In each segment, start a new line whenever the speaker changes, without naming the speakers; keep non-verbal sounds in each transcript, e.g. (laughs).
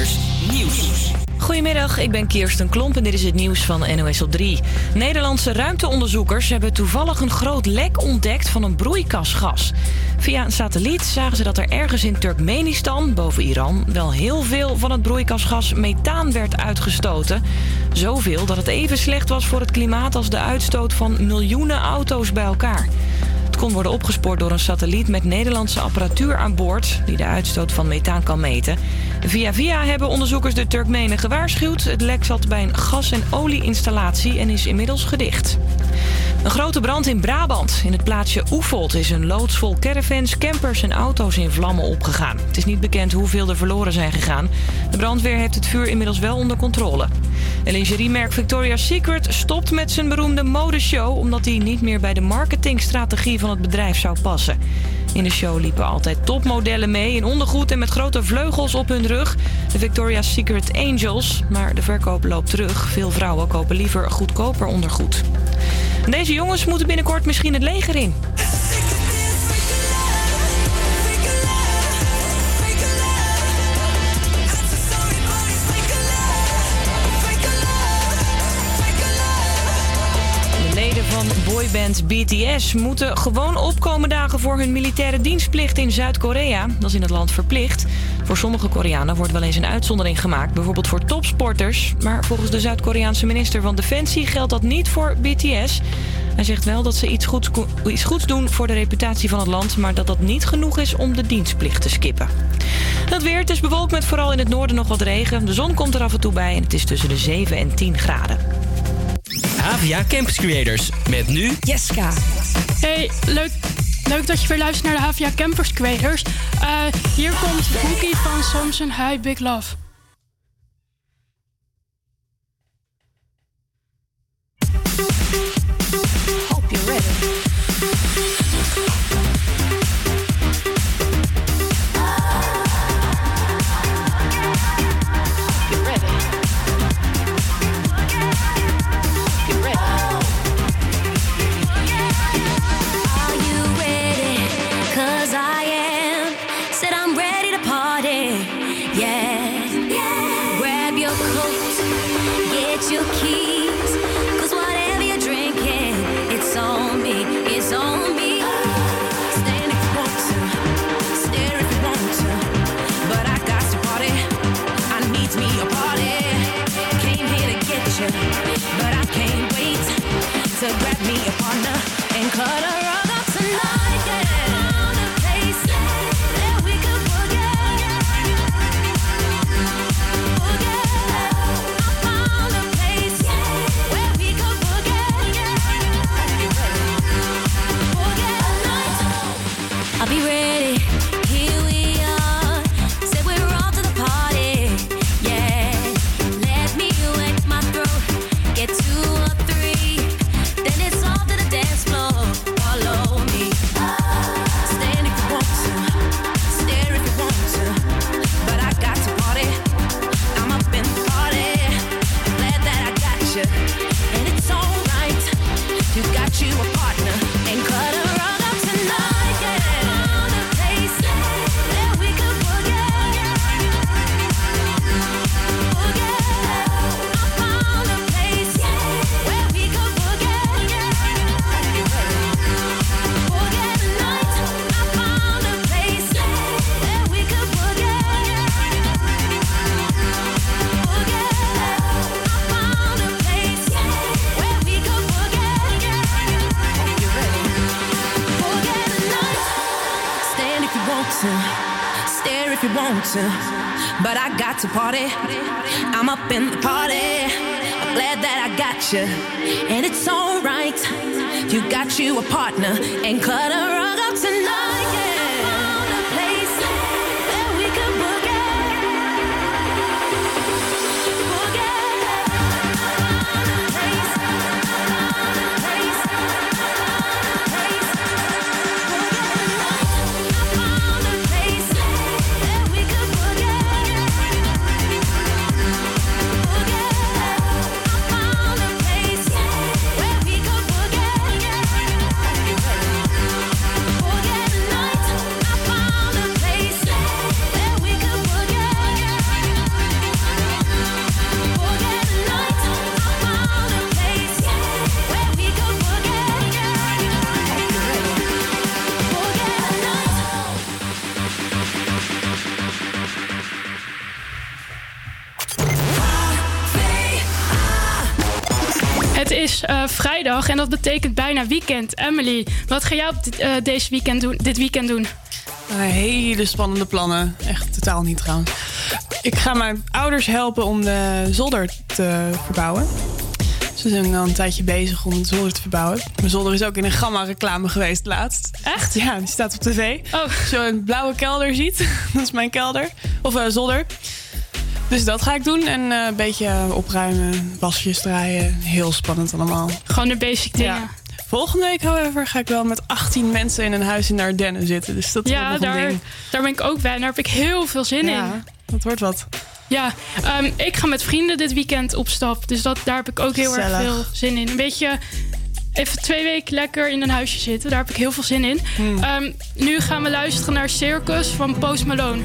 Nieuws.
Goedemiddag, ik ben Kirsten Klomp en dit is het nieuws van NOS op 3. Nederlandse ruimteonderzoekers hebben toevallig een groot lek ontdekt van een broeikasgas. Via een satelliet zagen ze dat er ergens in Turkmenistan, boven Iran, wel heel veel van het broeikasgas methaan werd uitgestoten. Zoveel dat het even slecht was voor het klimaat als de uitstoot van miljoenen auto's bij elkaar. Kon worden opgespoord door een satelliet met Nederlandse apparatuur aan boord... die de uitstoot van methaan kan meten. Via via hebben onderzoekers de Turkmenen gewaarschuwd. Het lek zat bij een gas- en olieinstallatie en is inmiddels gedicht. Een grote brand in Brabant. In het plaatsje Oefeld is een loods vol caravans, campers en auto's in vlammen opgegaan. Het is niet bekend hoeveel er verloren zijn gegaan. De brandweer heeft het vuur inmiddels wel onder controle. En lingeriemerk Victoria's Secret stopt met zijn beroemde modeshow... omdat die niet meer bij de marketingstrategie van het bedrijf zou passen. In de show liepen altijd topmodellen mee in ondergoed en met grote vleugels op hun rug. De Victoria's Secret Angels. Maar de verkoop loopt terug. Veel vrouwen kopen liever goedkoper ondergoed. Deze jongens moeten binnenkort misschien het leger in. Boyband BTS moeten gewoon opkomen dagen voor hun militaire dienstplicht in Zuid-Korea. Dat is in het land verplicht. Voor sommige Koreanen wordt wel eens een uitzondering gemaakt, bijvoorbeeld voor topsporters. Maar volgens de Zuid-Koreaanse minister van Defensie geldt dat niet voor BTS. Hij zegt wel dat ze iets goeds, iets goeds doen voor de reputatie van het land, maar dat dat niet genoeg is om de dienstplicht te skippen. Het weer, het is bewolkt met vooral in het noorden nog wat regen. De zon komt er af en toe bij en het is tussen de 7 en 10 graden.
Havia Campus Creators. Met nu
Jeska.
Hey, leuk, leuk dat je weer luistert naar de Havia Campers Creators. Eh, hier komt Bookie van Samson High Big Love.
Hope you're ready.
To grab me a partner and cut up to party. I'm up in the party.
I'm glad that I got you. And it's alright. You got you a partner and cut a rug
vrijdag en dat betekent bijna weekend. Emily, wat ga jij op dit, eh, deze weekend doen, dit weekend doen?
Uh, hele spannende plannen. Echt totaal niet trouwens. Ik ga mijn ouders helpen om de zolder te verbouwen. Ze zijn al een tijdje bezig om de zolder te verbouwen. Mijn zolder is ook in een gamma-reclame geweest laatst.
Echt?
Ja, die staat op tv.
Oh.
Als je een blauwe kelder ziet, (laughs) dat is mijn kelder. Of uh, zolder. Dus dat ga ik doen. En uh, een beetje opruimen, wasjes draaien. Heel spannend allemaal.
Gewoon de basic dingen.
Ja. Volgende week, however, ga ik wel met 18 mensen in een huis in de Ardennen zitten. Dus dat
ja,
wordt nog
daar,
een ding.
daar ben ik ook bij. En daar heb ik heel veel zin
Ja,
in.
dat wordt wat.
Ja, um, ik ga met vrienden dit weekend op stap. Dus dat, daar heb ik ook heel
Gezellig.
erg veel zin in. Een beetje even twee weken lekker in een huisje zitten. Daar heb ik heel veel zin in.
Hmm.
Um, nu gaan we luisteren naar Circus van Post Malone.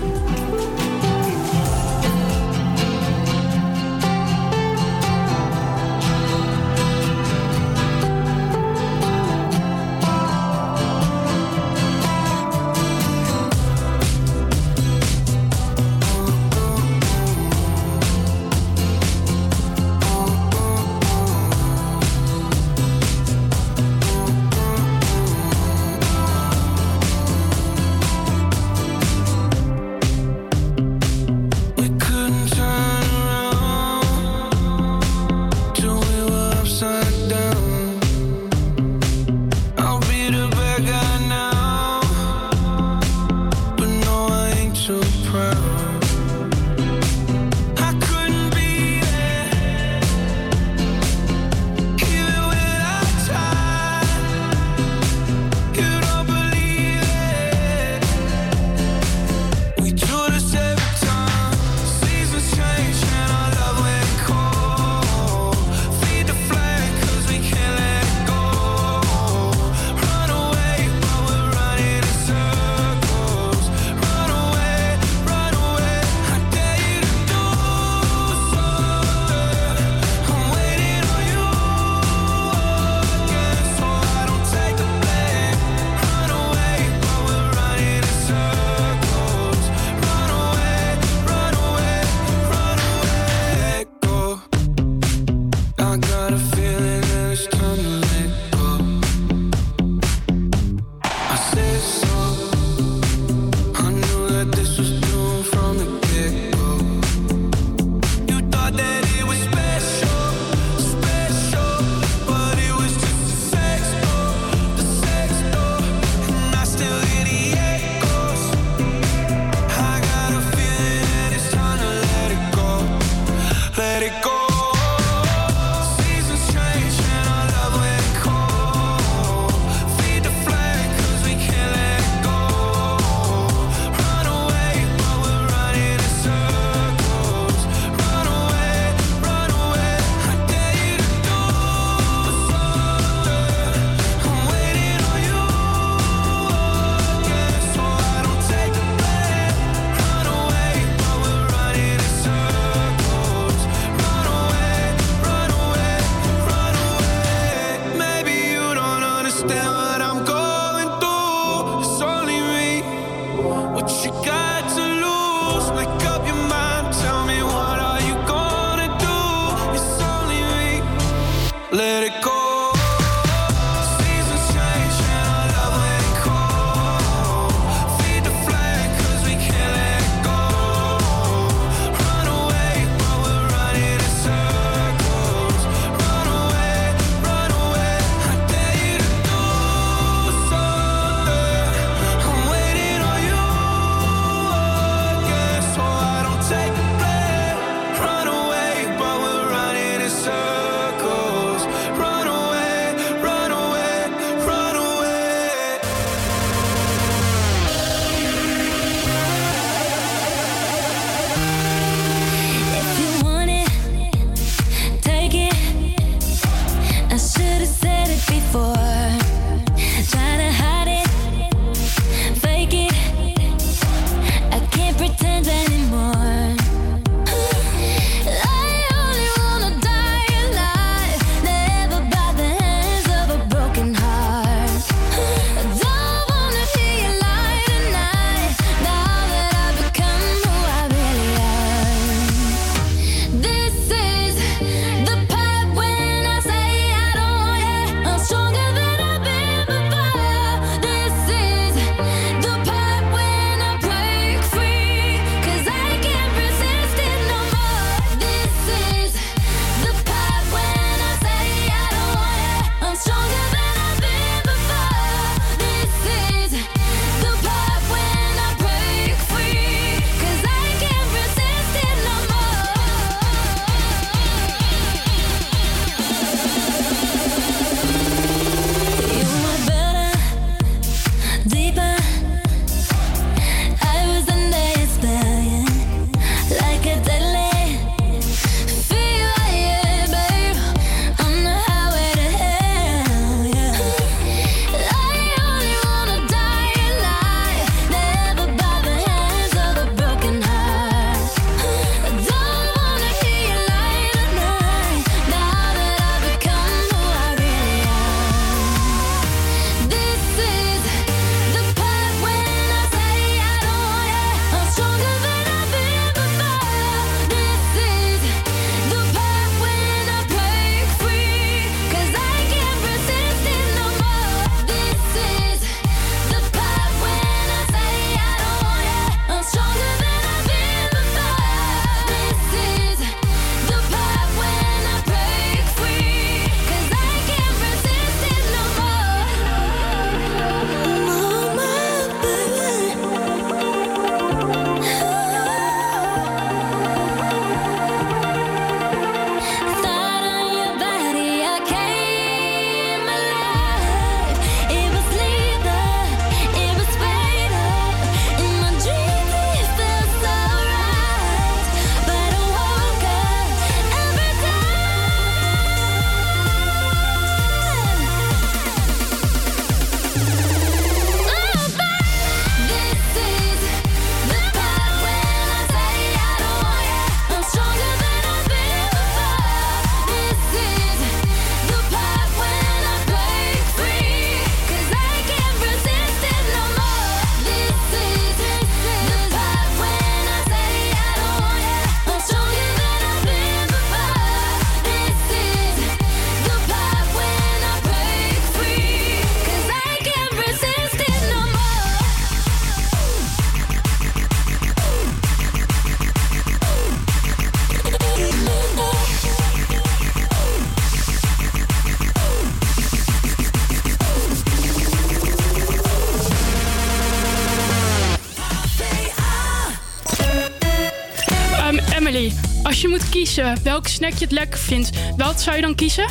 Kiezen welke snack je het lekker vindt, wat zou je dan kiezen?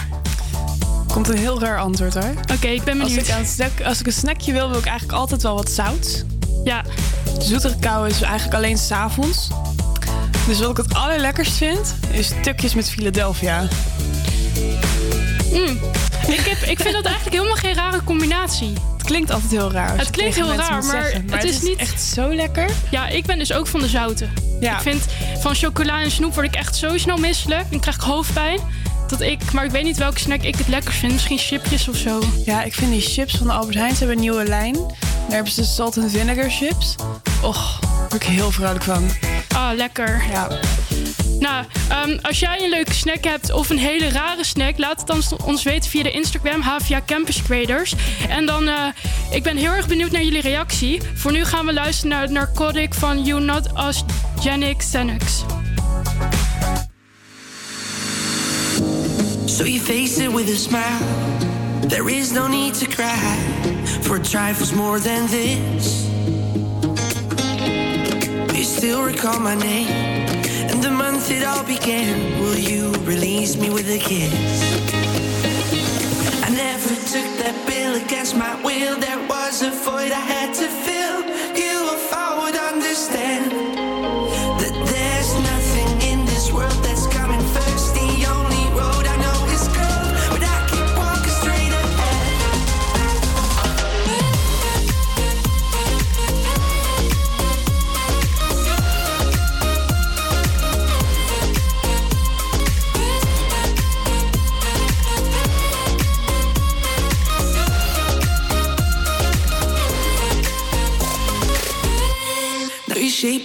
Komt een heel raar antwoord hoor.
Oké, ik ben
Als
benieuwd.
ik, aan het snack- als ik een snackje wil, wil ik eigenlijk altijd wel wat zout.
Ja,
Zoetere kou is eigenlijk alleen s'avonds. Dus wat ik het allerlekkerst vind, is tukjes met Philadelphia.
mm. ik, heb, ik vind dat eigenlijk helemaal geen rare combinatie.
Het klinkt altijd heel raar. als
Het klinkt heel raar, maar het is niet-
echt zo lekker.
Ja, ik ben dus ook van de zouten.
Ja.
Ik vind van chocola en snoep word ik echt zo snel misselijk. Dan krijg ik hoofdpijn. Dat ik, maar ik weet niet welke snack ik het lekkerst vind. Misschien chipjes of zo.
Ja, ik vind die chips van de Albert Heijn, ze hebben een nieuwe lijn. Daar hebben ze salt and vinegar chips. Och, daar word ik heel vrolijk van.
Ah, lekker.
Ja.
Nou, ehm, als jij een leuke snack hebt of een hele rare snack, laat het dan ons weten via de Instagram HVA Campus Creators. En dan, eh, ik ben heel erg benieuwd naar jullie reactie. Voor nu gaan we luisteren naar Narcotic van You Not Us, Janik Xanax.
So you face it with a smile. There is no need to cry for trifles more than this. You still recall my name and the month it all began. Will you release me with a kiss? I never took that bill against my will. There was a void I had to fill.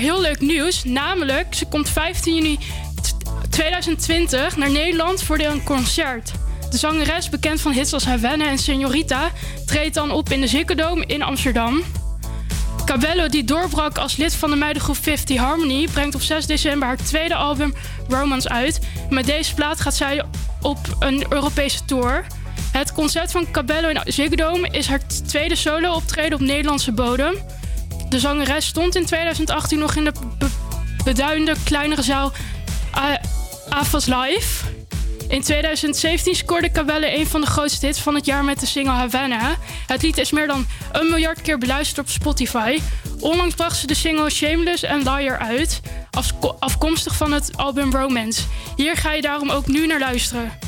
heel leuk nieuws. Namelijk, ze komt 15 juni 2020 naar Nederland voor een concert. De zangeres, bekend van hits als Havana en Senorita, treedt dan op in de Zikkerdoom in Amsterdam. Cabello, die doorbrak als lid van de meidengroep 50 Harmony, brengt op 6 december haar tweede album Romance uit. Met deze plaat gaat zij op een Europese tour. Het concert van Cabello in Ziggo Dome is haar tweede solo-optreden op Nederlandse bodem. De zangeres stond in 2018 nog in de beduinde kleinere zaal Avas Live. In 2017 scoorde Cabelle een van de grootste hits van het jaar met de single Havana. Het lied is meer dan een miljard keer beluisterd op Spotify. Onlangs bracht ze de single Shameless en Liar uit, afkomstig van het album Romance. Hier ga je daarom ook nu naar luisteren.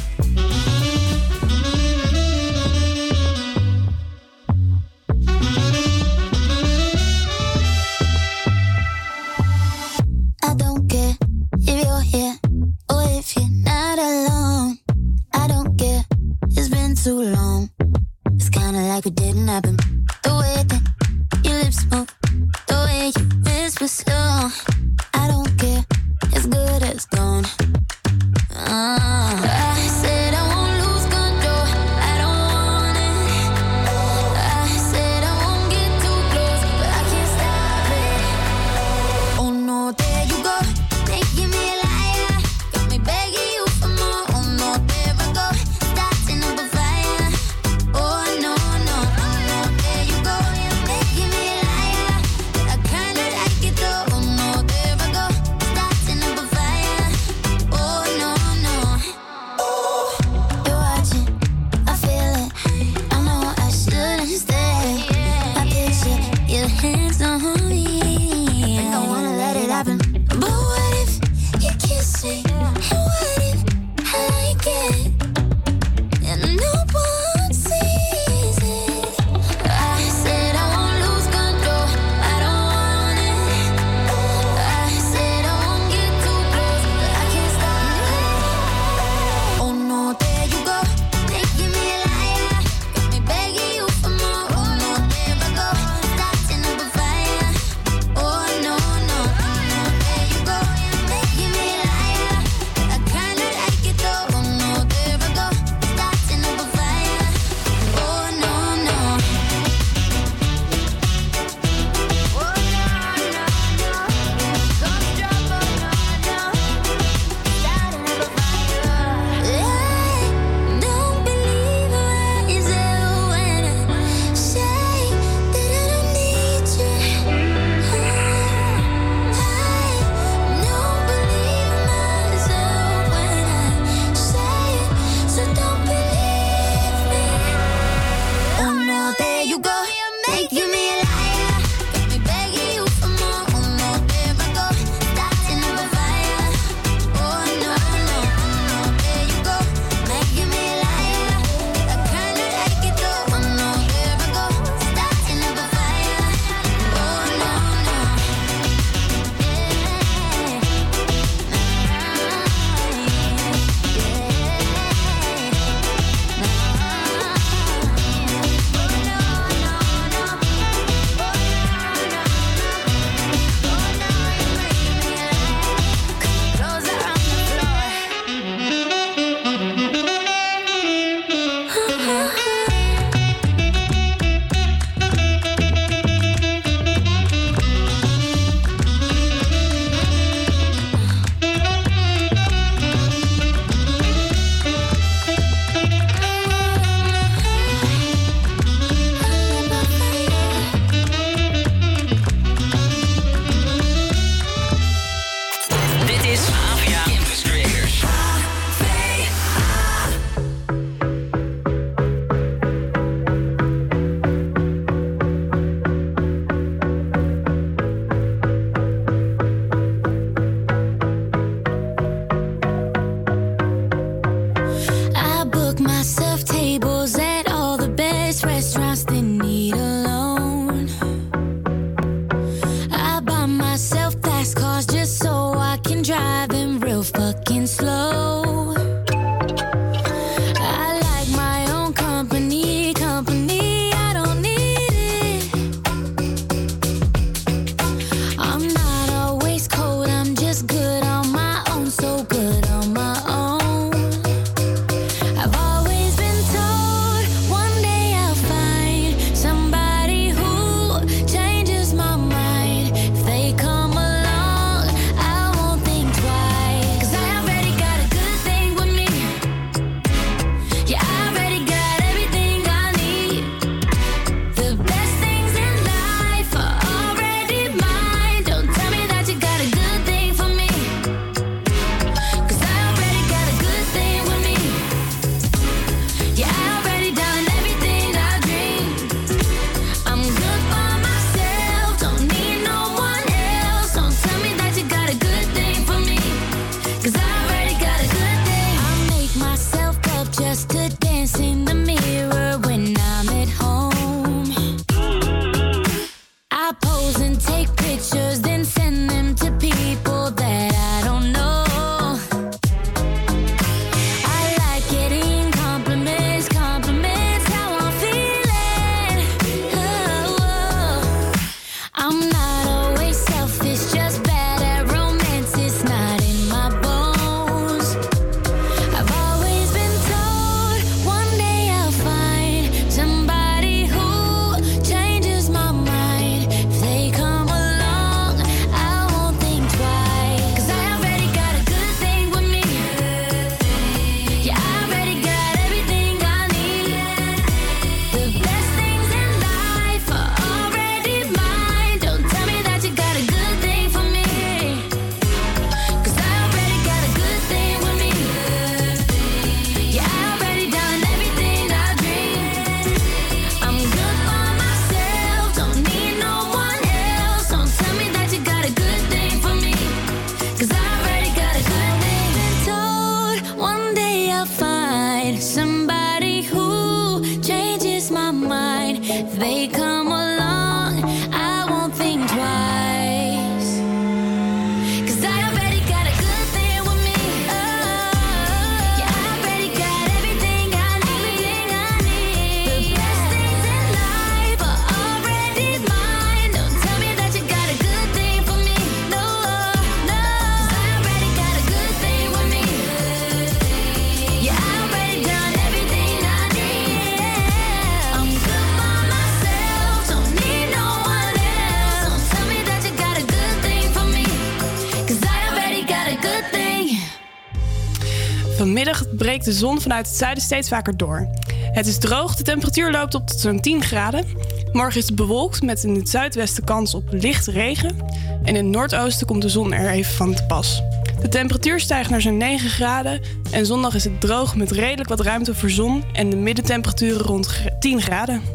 de zon vanuit het zuiden steeds vaker door. Het is droog, de temperatuur loopt op tot zo'n 10 graden. Morgen is het bewolkt met in het zuidwesten kans op licht regen. En in het noordoosten komt de zon er even van te pas. De temperatuur stijgt naar zo'n 9 graden en zondag is het droog met redelijk wat ruimte voor zon en de middentemperaturen rond 10 graden.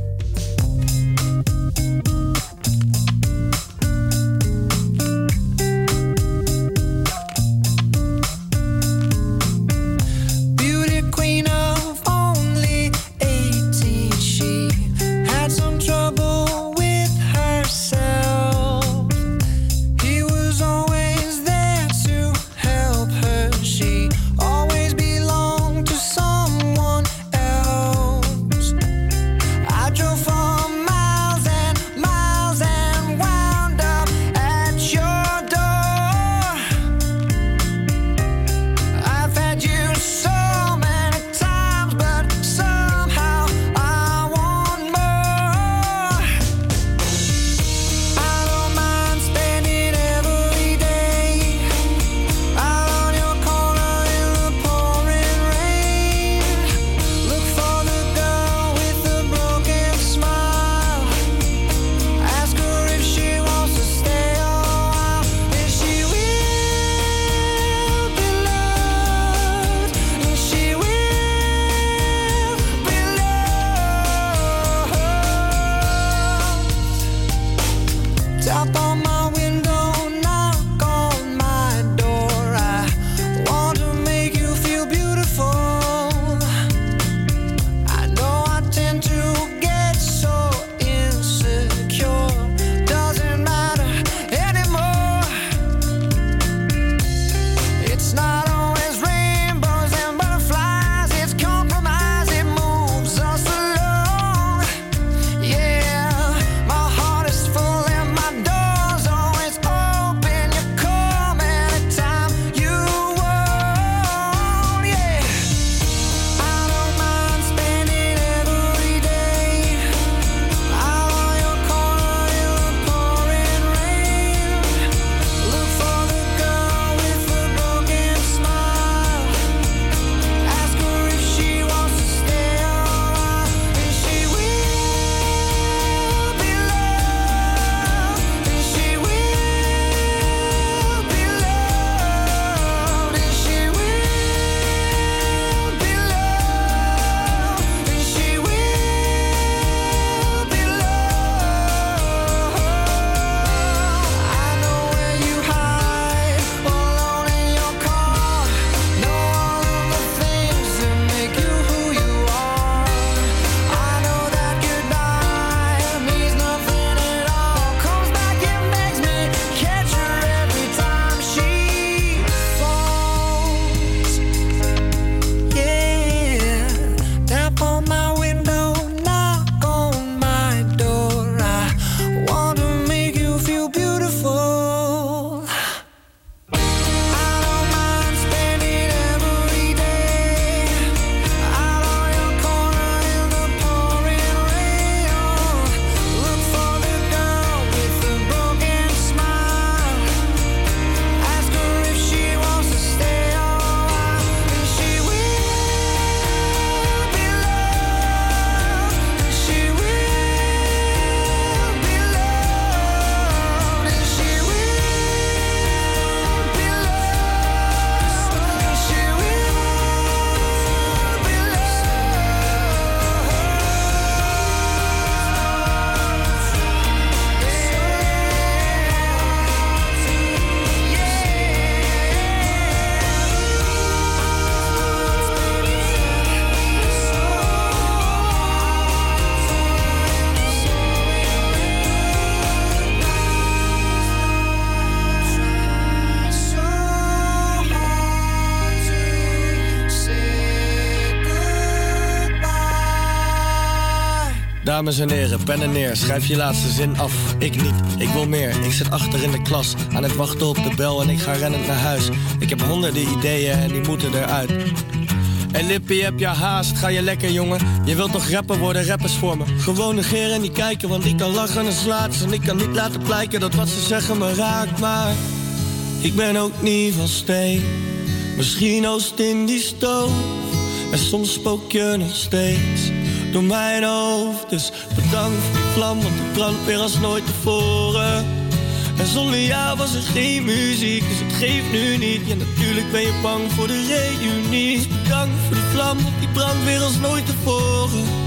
Dames en heren, pen en neer, schrijf je laatste zin af. Ik niet, ik wil meer. Ik zit achter in de klas, aan het wachten op de bel en ik ga rennend naar huis. Ik heb honderden ideeën en die moeten eruit. Hey Lippie, heb je haast? Ga je lekker, jongen? Je wilt toch rapper worden, rappers voor me. Gewoon negeren en niet kijken, want ik kan lachen en slaat. En ik kan niet laten blijken dat wat ze zeggen me raakt. Maar ik ben ook niet van steen. Misschien oost in die stoof. En soms spook je nog steeds door mijn hoofd. Dus bedankt voor die vlam, want die brandt weer als nooit tevoren. En zonder jou was er geen muziek, dus het geeft nu niet. Ja, natuurlijk ben je bang voor de reunie. Dus bedankt voor die vlam, want die brandt weer als nooit tevoren.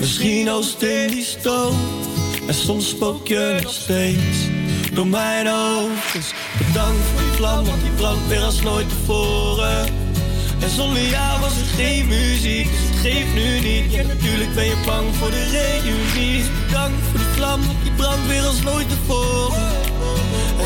Misschien oost in die. En soms spook je nog steeds door mijn hoofd. Dus bedankt voor die vlam, want die brandt weer als nooit tevoren. En zonder jou was er geen muziek, dus het geeft nu niet. Ja, natuurlijk ben je bang voor de reunie. Dus bedankt voor die vlam, want die brandt weer als nooit tevoren.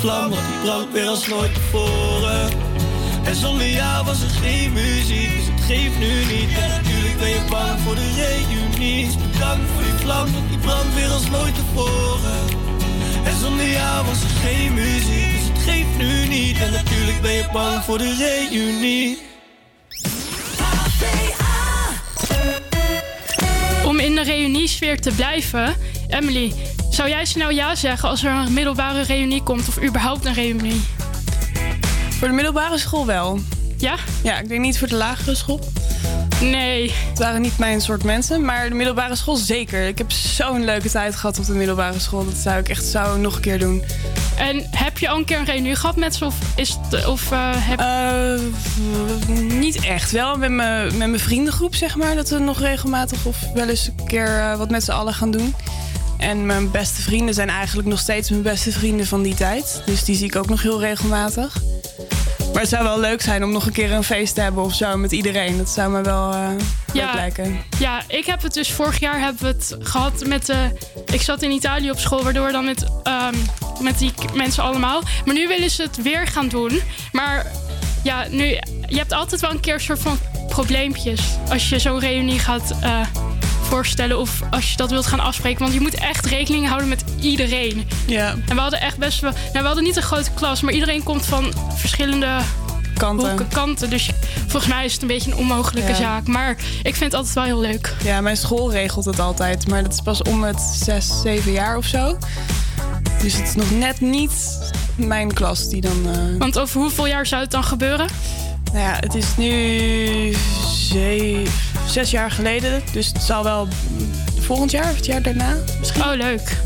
Vlam, want die brandt weer als nooit tevoren. En zonder jou was er geen muziek, dus het geeft nu niet. En natuurlijk ben je bang voor de reunie. Dus bedankt voor die vlam, want die brandt weer als nooit tevoren. En zonder jou was er geen muziek, dus het geeft nu niet. En natuurlijk ben je bang voor de reunie.
Om in de reuniesfeer te blijven, Emily, zou jij snel ja zeggen als er een middelbare reunie komt of überhaupt een reunie?
Voor de middelbare school wel.
Ja?
Ja, ik denk niet voor de lagere school.
Nee.
Het waren niet mijn soort mensen, maar de middelbare school zeker. Ik heb zo'n leuke tijd gehad op de middelbare school. Dat zou ik echt zo nog een keer doen.
En heb je al een keer een reunie gehad met ze? Of is het, of, eh, heb...
Eh, niet echt. Wel met mijn met mijn vriendengroep, zeg maar. Dat we nog regelmatig of wel eens een keer eh, wat met z'n allen gaan doen. En mijn beste vrienden zijn eigenlijk nog steeds mijn beste vrienden van die tijd. Dus die zie ik ook nog heel regelmatig. Maar het zou wel leuk zijn om nog een keer een feest te hebben of zo met iedereen. Dat zou me wel eh leuk lijken.
Ja, ik heb het dus vorig jaar hebben we het gehad met de. Ik zat in Italië op school, waardoor dan met, ehm, met die mensen allemaal. Maar nu willen ze het weer gaan doen. Maar ja, nu, je hebt altijd wel een keer een soort van probleempjes. Als je zo'n reunie gaat eh, voorstellen of als je dat wilt gaan afspreken. Want je moet echt rekening houden met iedereen.
Ja.
En we hadden echt best wel. Nou, we hadden niet een grote klas, maar iedereen komt van verschillende
Kanten.
hoeken, kanten. Dus volgens mij is het een beetje een onmogelijke
Ja.
zaak. Maar ik vind het altijd wel heel leuk.
Ja, mijn school regelt het altijd. Maar dat is pas om het zes, zeven jaar of zo. Dus het is nog net niet mijn klas die dan... eh,
Want over hoeveel jaar zou het dan gebeuren?
Nou ja, het is nu ze- zes jaar geleden. Dus het zal wel volgend jaar of het jaar daarna misschien.
Oh, leuk.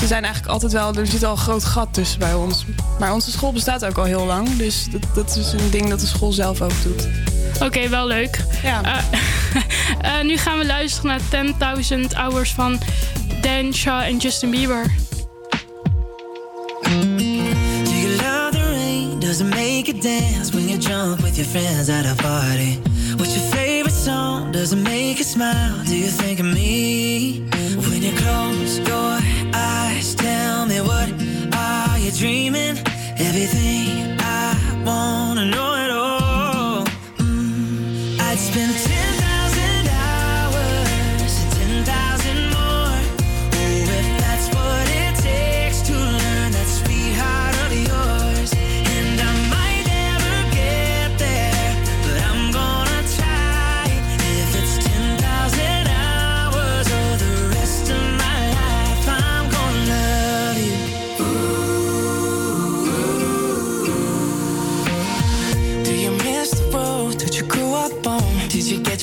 Ze zijn eigenlijk altijd wel... Er zit al een groot gat tussen bij ons. Maar onze school bestaat ook al heel lang. Dus dat, dat is een ding dat de school zelf ook doet.
Oké, wel leuk.
Ja.
Eh, (laughs) eh, nu gaan we luisteren naar 10.000 Hours van Dan Shaw en Justin Bieber.
Do you love the rain? Does it make you dance when you're drunk with your friends at a party? What's your favorite song? Does it make you smile? Do you think of me? When you close your eyes, tell me what are
you dreaming? Everything I wanna know at all.
Mm, I'd spend.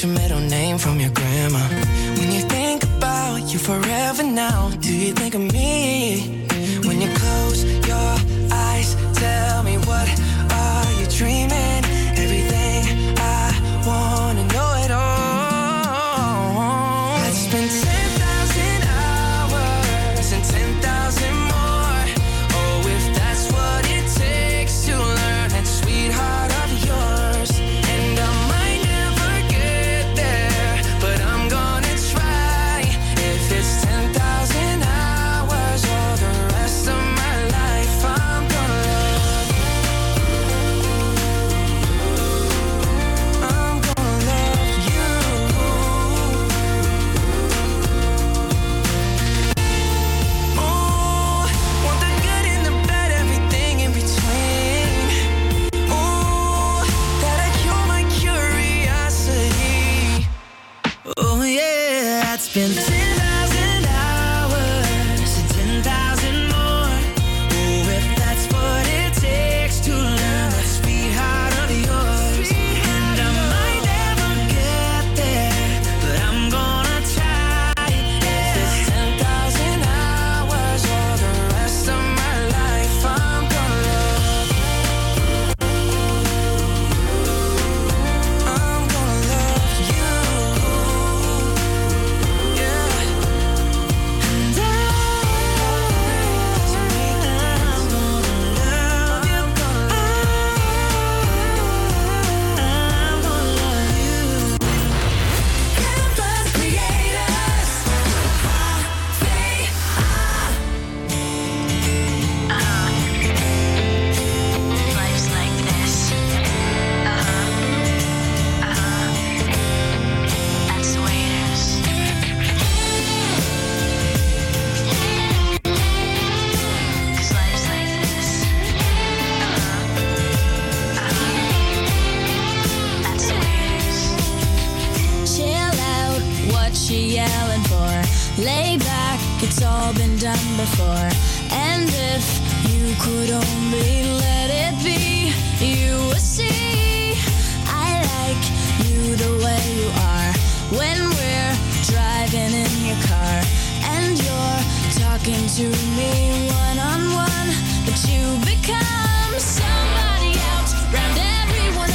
your middle name from your grandma. When you think about you forever now, do you
think of me? And if you could only let it be, you would see. I like you the way you are when we're driving in your car. And you're talking to me one on one, but you become somebody else around everyone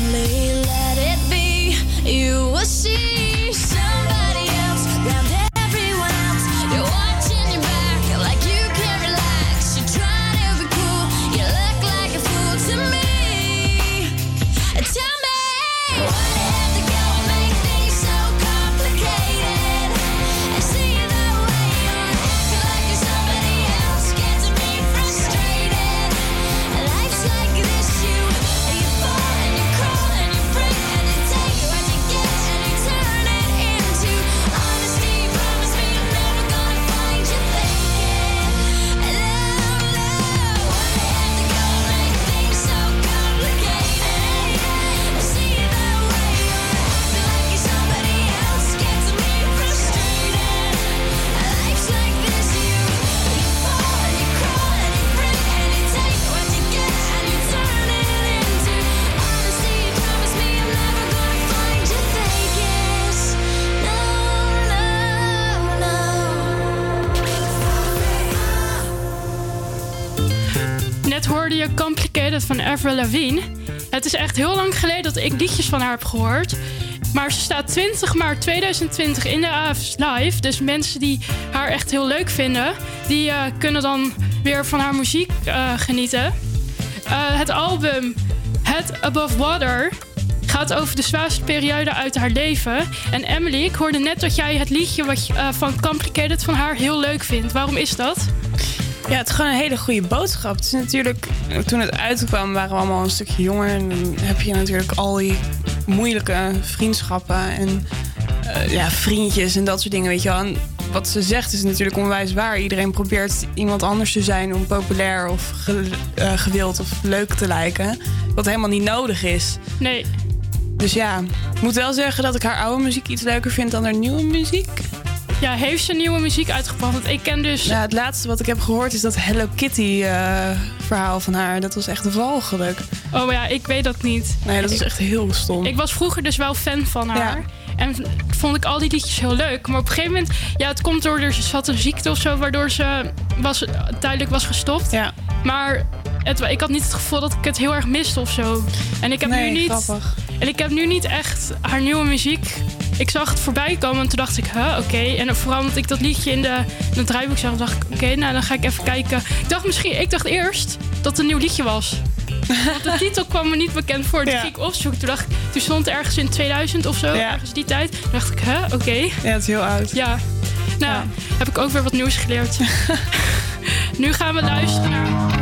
lonely Avril. Het is echt heel lang geleden dat ik liedjes van haar heb gehoord. Maar ze staat 20 maart 2020 in de AF's Live. Dus mensen die haar echt heel leuk vinden... die eh, kunnen dan weer van haar muziek eh, genieten. Eh, het album Head Above Water gaat over de zwaarste periode uit haar leven. En Emily, ik hoorde net dat jij het liedje wat van Complicated van haar heel leuk vindt. Waarom is dat?
Ja, het is gewoon een hele goede boodschap. Het is natuurlijk, toen het uitkwam, waren we allemaal een stukje jonger. En dan heb je natuurlijk al die moeilijke vriendschappen en eh, ja, vriendjes en dat soort dingen, weet je wel. En wat ze zegt is natuurlijk onwijs waar. Iedereen probeert iemand anders te zijn om populair of ge- eh, gewild of leuk te lijken. Wat helemaal niet nodig is.
Nee.
Dus ja, ik moet wel zeggen dat ik haar oude muziek iets leuker vind dan haar nieuwe muziek.
Ja, heeft ze nieuwe muziek uitgebracht? Want ik ken dus...
Ja, het laatste wat ik heb gehoord is dat Hello Kitty eh, verhaal van haar. Dat was echt walgelijk.
Oh ja, ik weet dat niet.
Nee, dat is echt heel stom.
Ik was vroeger dus wel fan van haar.
Ja.
En vond ik al die liedjes heel leuk. Maar op een gegeven moment, ja, het komt door, er zat een ziekte of zo, waardoor ze was, tijdelijk was gestopt.
Ja.
Maar het, ik had niet het gevoel dat ik het heel erg miste of zo. En ik heb
Nee,
nu niet.
grappig.
En ik heb nu niet echt haar nieuwe muziek. Ik zag het voorbij komen en toen dacht ik, huh, oké. En vooral omdat ik dat liedje in, de, in het draaiboek zag, dacht ik, oké, nou dan ga ik even kijken. Ik dacht misschien, ik dacht eerst dat het een nieuw liedje was. Want (laughs) de titel kwam me niet bekend voor. Toen
Ja.
ging ik opzoeken. Toen, dacht, ik- toen stond het ergens in 2000 of zo.
Ja.
Ergens die tijd. Toen dacht ik, hè, oké.
Ja, het is heel oud.
Ja. Nou, heb ik ook weer wat nieuws geleerd. (laughs) nu gaan we luisteren naar...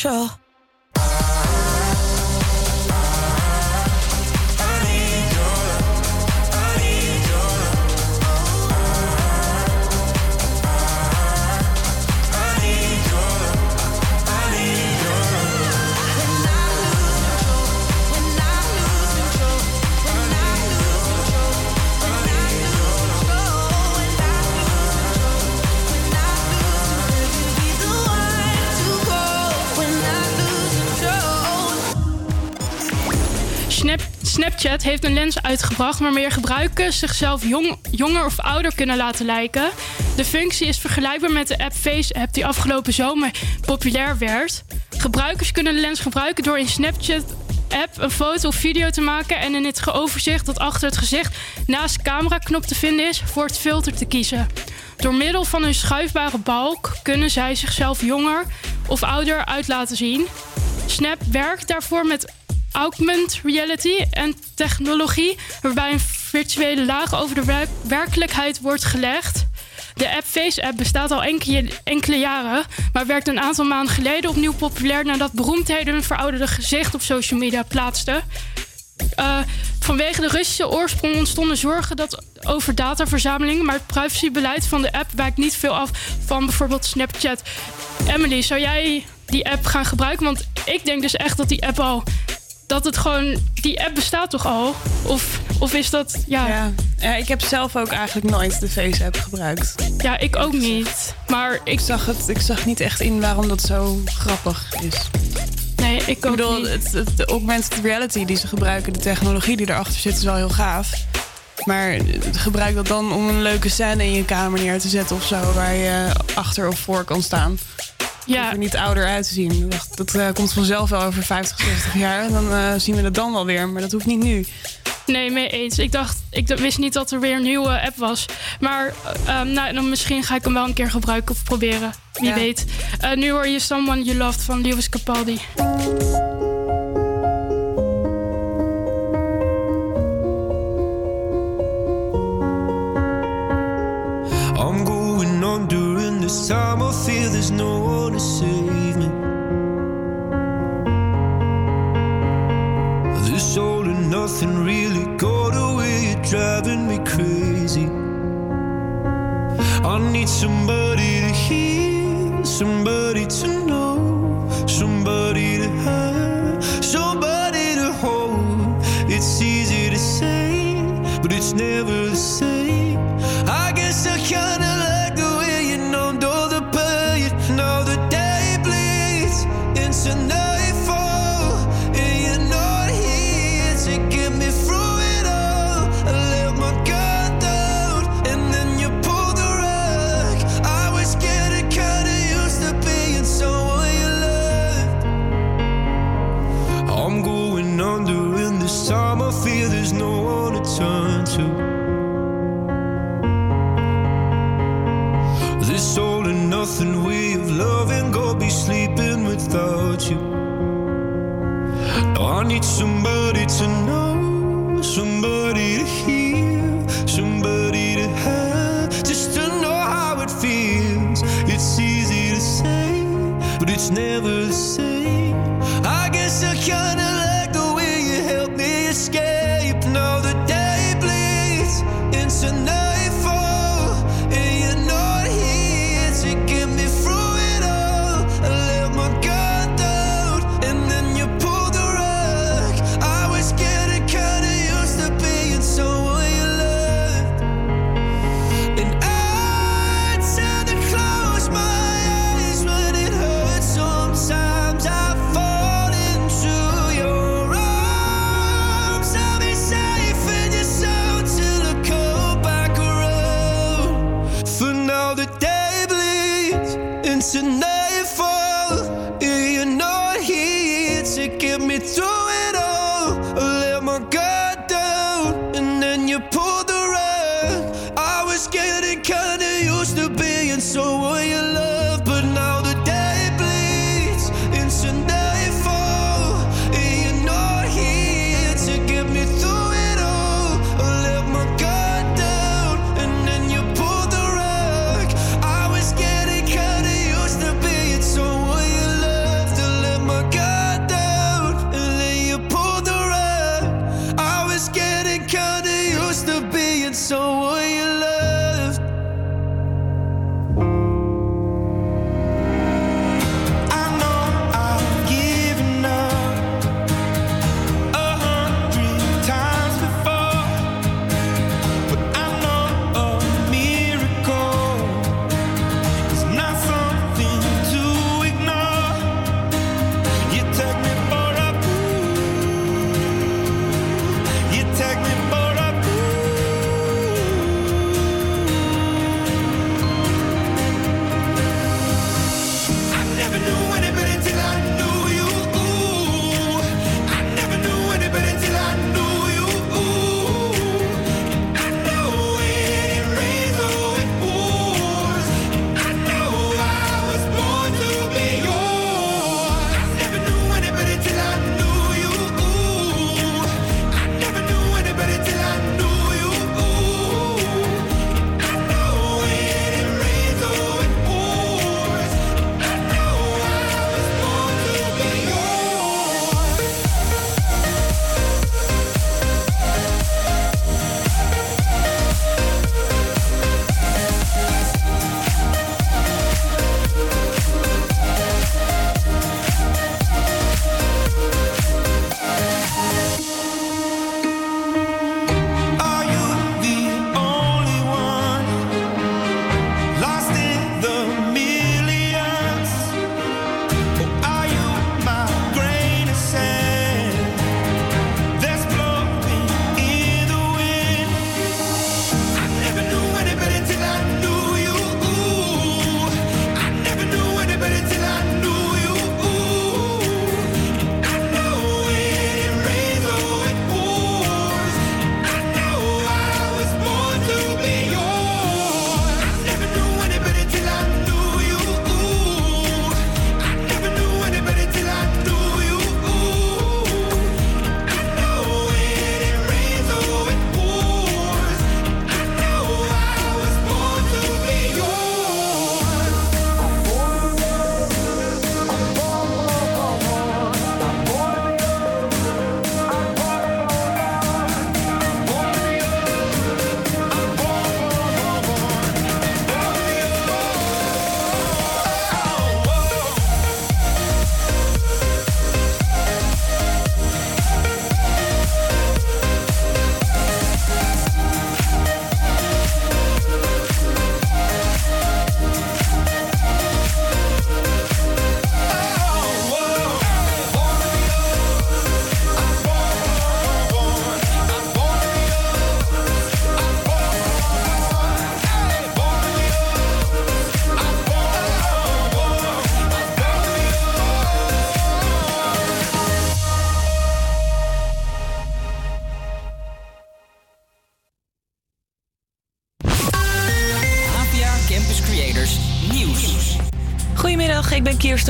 control?
Snapchat heeft een lens uitgebracht waarmee gebruikers zichzelf jong, jonger of ouder kunnen laten lijken. De functie is vergelijkbaar met de app Face-app die afgelopen zomer populair werd. Gebruikers kunnen de lens gebruiken door in Snapchat app een foto of video te maken en in het overzicht dat achter het gezicht naast de cameraknop te vinden is voor het filter te kiezen. Door middel van een schuifbare balk kunnen zij zichzelf jonger of ouder uit laten zien. Snap werkt daarvoor met augmented reality en technologie, waarbij een virtuele laag over de werk- werkelijkheid wordt gelegd. De app Face-app bestaat al enkele, enkele jaren, maar werd een aantal maanden geleden opnieuw populair nadat beroemdheden hun verouderde gezicht op social media plaatsten. Eh, vanwege de Russische oorsprong ontstonden zorgen dat over dataverzameling, maar het privacybeleid van de app wijkt niet veel af van bijvoorbeeld Snapchat. Emily, zou jij die app gaan gebruiken? Want ik denk dus echt dat die app al. Dat het gewoon. Die app bestaat toch al? Of, of is dat. Ja.
Ja. ja, ik heb zelf ook eigenlijk nooit de Face-app gebruikt.
Ja, ik ook niet. Maar ik,
Ik zag, het, ik zag niet echt in waarom dat zo grappig is.
nee, ik
Ik
ook
bedoel, het- de augmented reality die ze gebruiken, de technologie die erachter zit, is wel heel gaaf. Maar gebruik dat dan om een leuke scène in je kamer neer te zetten of zo, waar je achter of voor kan staan.
Ja,
Er niet ouder uit te zien. Ik dacht, Dat eh, komt vanzelf wel over 50, 60 jaar. En dan eh, zien we het dan wel weer. Maar dat hoeft niet nu.
nee, mee eens. Ik dacht, ik wist niet dat er weer een nieuwe app was. Maar eh, ehm, nou, dan misschien ga ik hem wel een keer gebruiken of proberen. Wie
Ja.
weet. Eh, nu hoor je Someone You Loved van Lewis Capaldi.
I'm going on during this time. I feel there's no save me. This all and nothing really got away, driving me crazy. I need somebody to hear, somebody to know, somebody to have, somebody to hold. It's easy to say, but it's never the same. I need somebody to know, somebody to hear, somebody to have, just to know how it feels. It's easy to say, but it's never the same.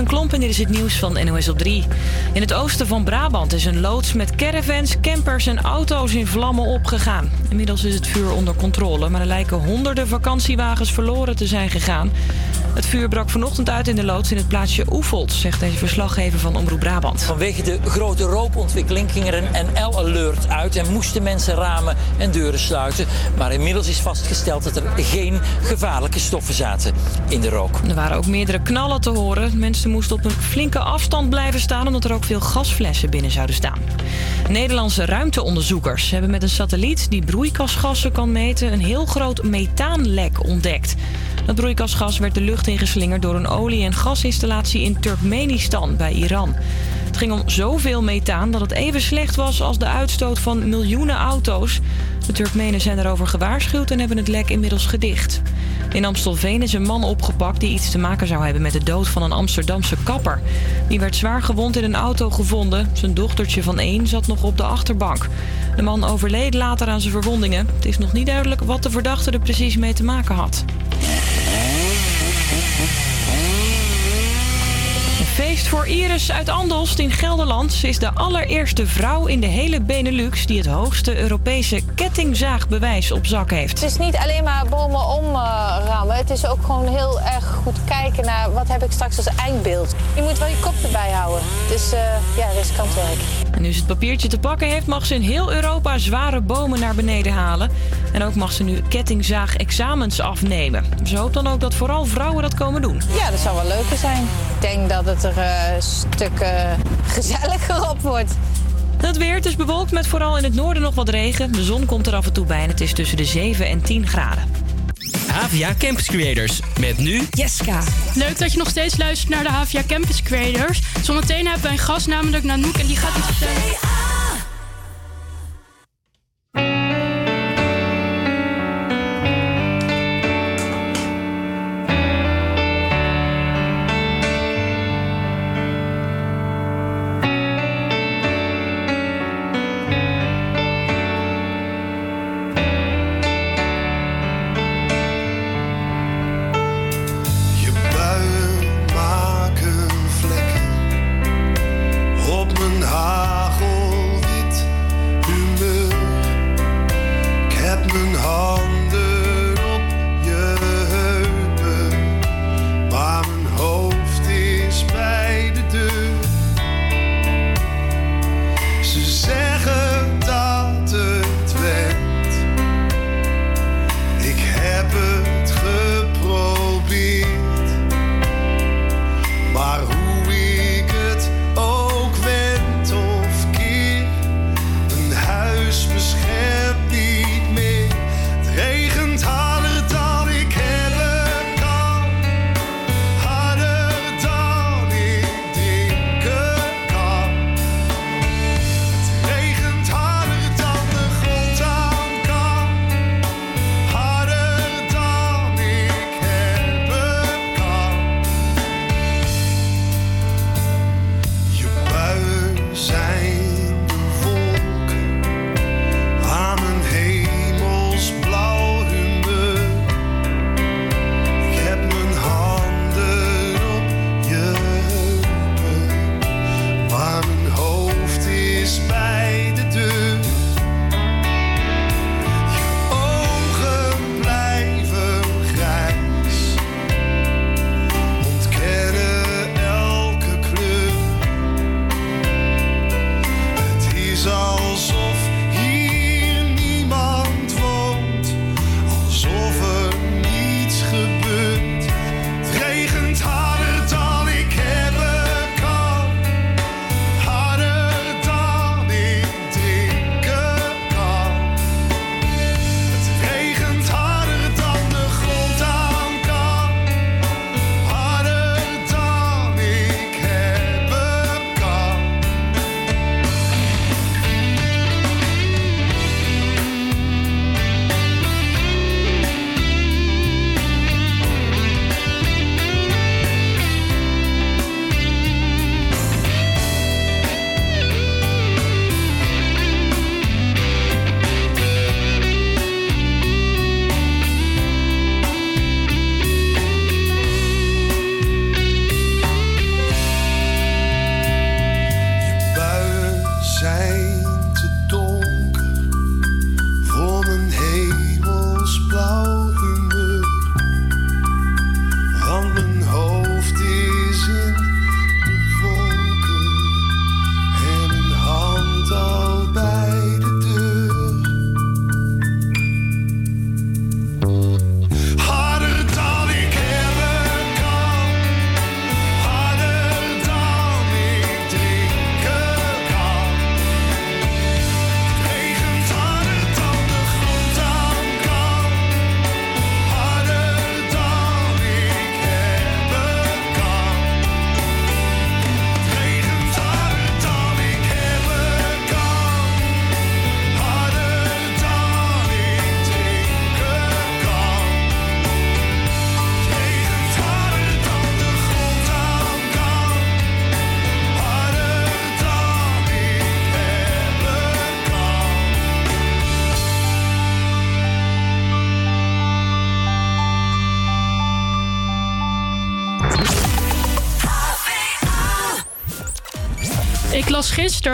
Kirsten Klomp en dit is het nieuws van NOS op 3. In het oosten van Brabant is een loods met caravans, campers en auto's in vlammen opgegaan. Inmiddels is het vuur onder controle, maar er lijken honderden vakantiewagens verloren te zijn gegaan. Het vuur brak vanochtend uit in de loods in het plaatsje Oefeld, zegt deze verslaggever van Omroep Brabant.
Vanwege de grote rookontwikkeling ging er een NL-alert uit en moesten mensen ramen en deuren sluiten. Maar inmiddels is vastgesteld dat er geen gevaarlijke stoffen zaten in de rook.
Er waren ook meerdere knallen te horen. Mensen moesten op een flinke afstand blijven staan omdat er ook veel gasflessen binnen zouden staan. Nederlandse ruimteonderzoekers hebben met een satelliet die broeikasgassen kan meten een heel groot methaanlek ontdekt. Dat broeikasgas werd de lucht ingeslingerd door een olie- en gasinstallatie in Turkmenistan bij Iran. Het ging om zoveel methaan dat het even slecht was als de uitstoot van miljoenen auto's. De Turkmenen zijn erover gewaarschuwd en hebben het lek inmiddels gedicht. In Amstelveen is een man opgepakt die iets te maken zou hebben met de dood van een Amsterdamse kapper. Die werd zwaar gewond in een auto gevonden. Zijn dochtertje van één zat nog op de achterbank. De man overleed later aan zijn verwondingen. Het is nog niet duidelijk wat de verdachte er precies mee te maken had. Een feest voor Iris uit Andelst in Gelderland. Is de allereerste vrouw in de hele Benelux die het hoogste Europese kettingzaagbewijs op zak heeft.
Het is niet alleen maar bomen omrammen. het is ook gewoon heel erg goed kijken naar wat heb ik straks als eindbeeld. Je moet wel je kop erbij houden. Het is eh, ja, riskant werk.
En nu ze het papiertje te pakken heeft, mag ze in heel Europa zware bomen naar beneden halen. En ook mag ze nu kettingzaag-examens afnemen. Ze hoopt dan ook dat vooral vrouwen dat komen doen.
Ja, dat zou wel leuker zijn. Ik denk dat het er eh, een stuk eh, gezelliger op wordt.
Het weer, het is bewolkt met vooral in het noorden nog wat regen. De zon komt er af en toe bij en het is tussen de 7 en 10 graden.
Havia Campus Creators. Met nu
Jeska.
Leuk dat je nog steeds luistert naar de HVA Campus Creators. Zometeen hebben we een gast, namelijk Nanoek, en die gaat iets vertellen.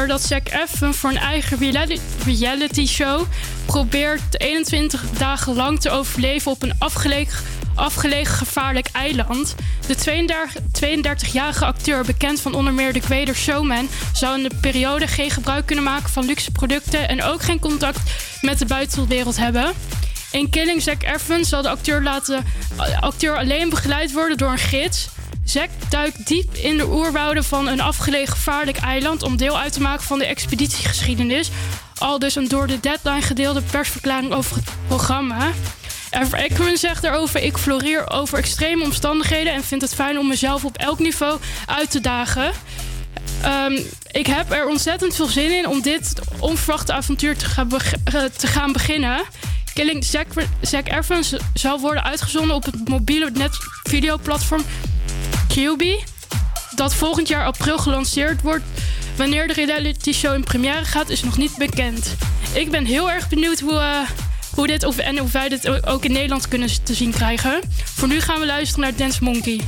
dat Zack Efron voor een eigen reality show probeert 21 dagen lang te overleven op een afgelegen, afgelegen gevaarlijk eiland. De 32-jarige acteur, bekend van onder meer The Showman, zou in de periode geen gebruik kunnen maken van luxe producten en ook geen contact met de buitenwereld hebben. In Killing Zack Efron zal de acteur, laten, acteur alleen begeleid worden door een gids. Zack duikt diep in de oerwouden van een afgelegen gevaarlijk eiland om deel uit te maken van de expeditiegeschiedenis. Al dus een door de deadline gedeelde persverklaring over het programma. Ever zegt daarover: Ik floreer over extreme omstandigheden en vind het fijn om mezelf op elk niveau uit te dagen. Ehm, ik heb er ontzettend veel zin in om dit onverwachte avontuur te gaan, eh, beginnen. Killing Zack Evans zal worden uitgezonden op het mobiele netvideoplatform. Dat volgend jaar april gelanceerd wordt. Wanneer de reality show in première gaat, is nog niet bekend. Ik ben heel erg benieuwd hoe, eh, hoe dit of, en of wij dit ook in Nederland kunnen te zien krijgen. Voor nu gaan we luisteren naar Dance Monkey.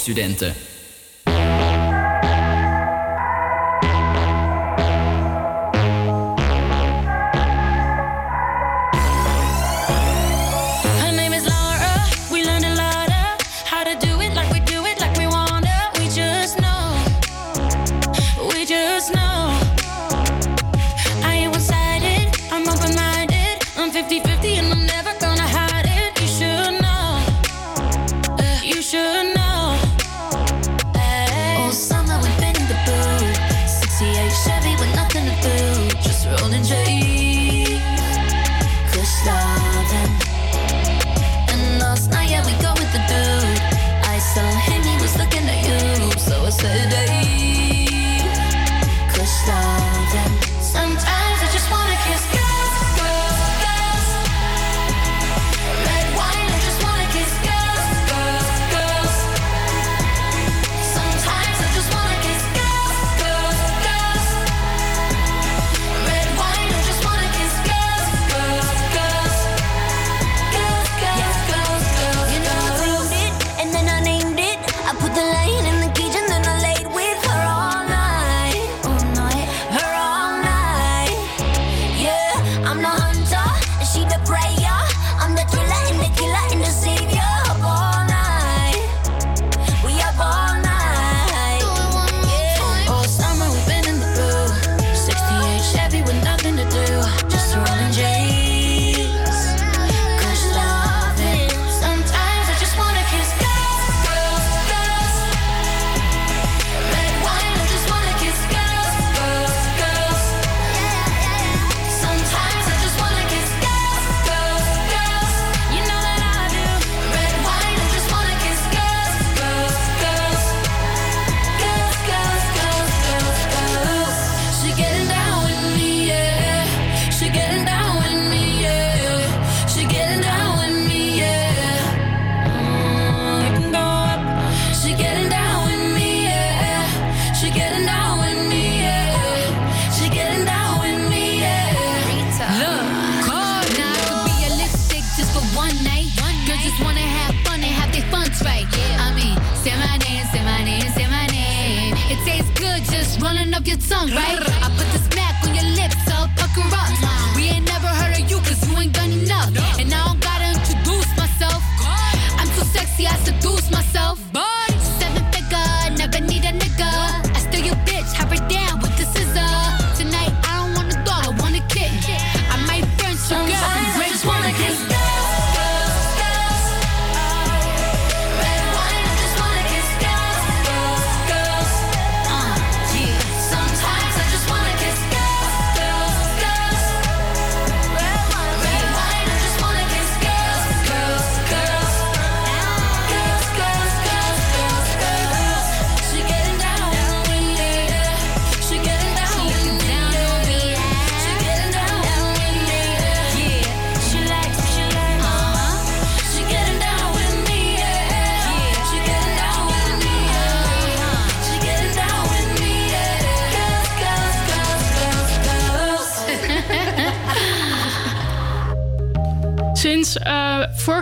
studenten.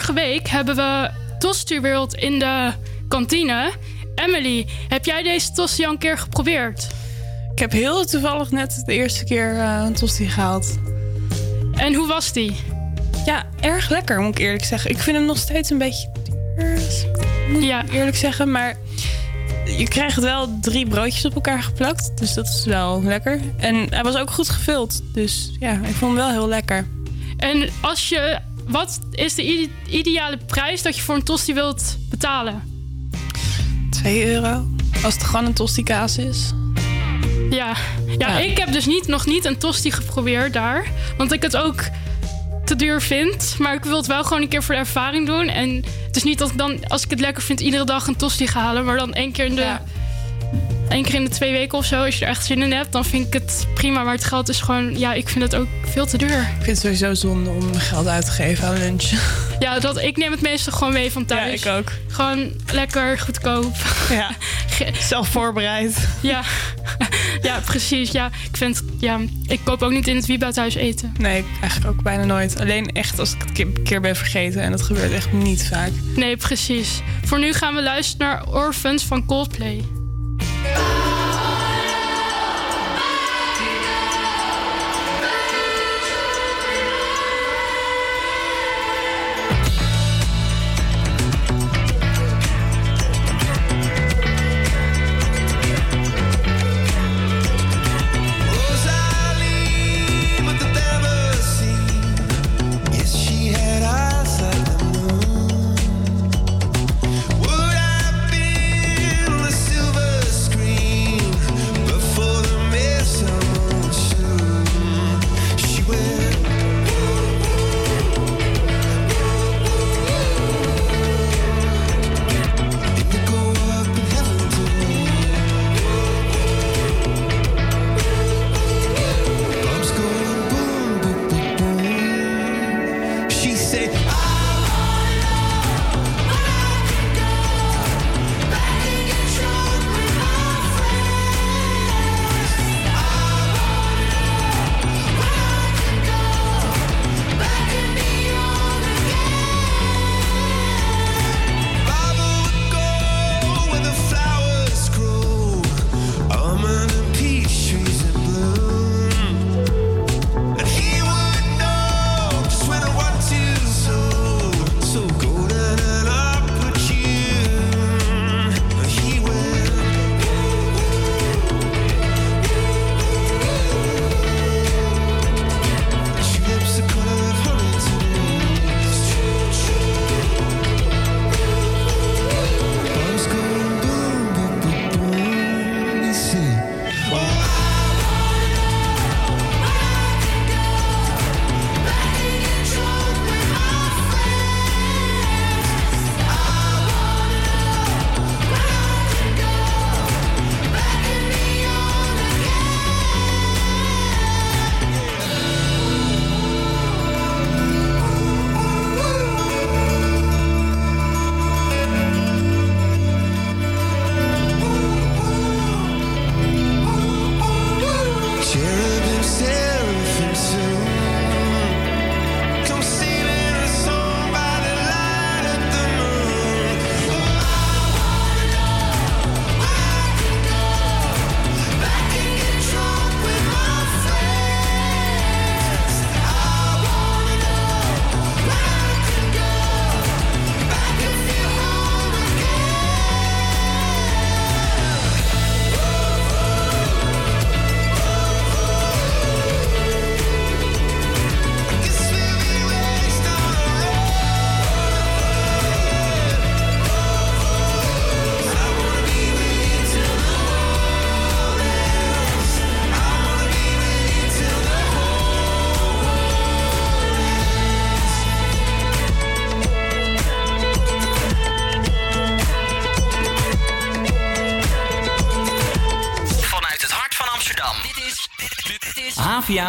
Vorige week hebben we Tosti World in de kantine. Emily, heb jij deze tosti al een keer geprobeerd?
Ik heb heel toevallig net de eerste keer eh, een tosti gehaald.
En hoe was die?
Ja, erg lekker moet ik eerlijk zeggen. Ik vind hem nog steeds een beetje duur, moet
ja.
ik eerlijk zeggen. Maar je krijgt wel drie broodjes op elkaar geplakt. Dus dat is wel lekker. En hij was ook goed gevuld. Dus ja, ik vond hem wel heel lekker.
En als je, wat is de ide- ideale prijs dat je voor een tosti wilt betalen?
2 euro. Als het gewoon een tosti kaas is.
Ja. Ja,
Ja.
ik heb dus niet, nog niet een tosti geprobeerd daar. Want ik het ook te duur vind. Maar ik wil het wel gewoon een keer voor de ervaring doen. En het is niet dat ik dan, als ik het lekker vind, iedere dag een tosti ga halen. Maar dan één keer in de, één keer in de twee weken of zo. Als je er echt zin in hebt, dan vind ik het prima. Maar het geld is gewoon, ja, ik vind het ook veel te duur.
Ik vind het sowieso zonde om geld uit te geven aan lunch. (laughs)
Ja, dat, ik neem het meestal gewoon mee van thuis.
Ja, ik ook.
Gewoon lekker, goedkoop.
Ja, (laughs) zelf voorbereid.
Ja, (laughs) ja precies. Ja, ik, vind, ja, ik koop ook niet in het Wieboudhuis eten.
Nee, eigenlijk ook bijna nooit. Alleen echt als ik het een keer ben vergeten. En dat gebeurt echt niet vaak.
Nee, precies. Voor nu gaan we luisteren naar Orphans van Coldplay.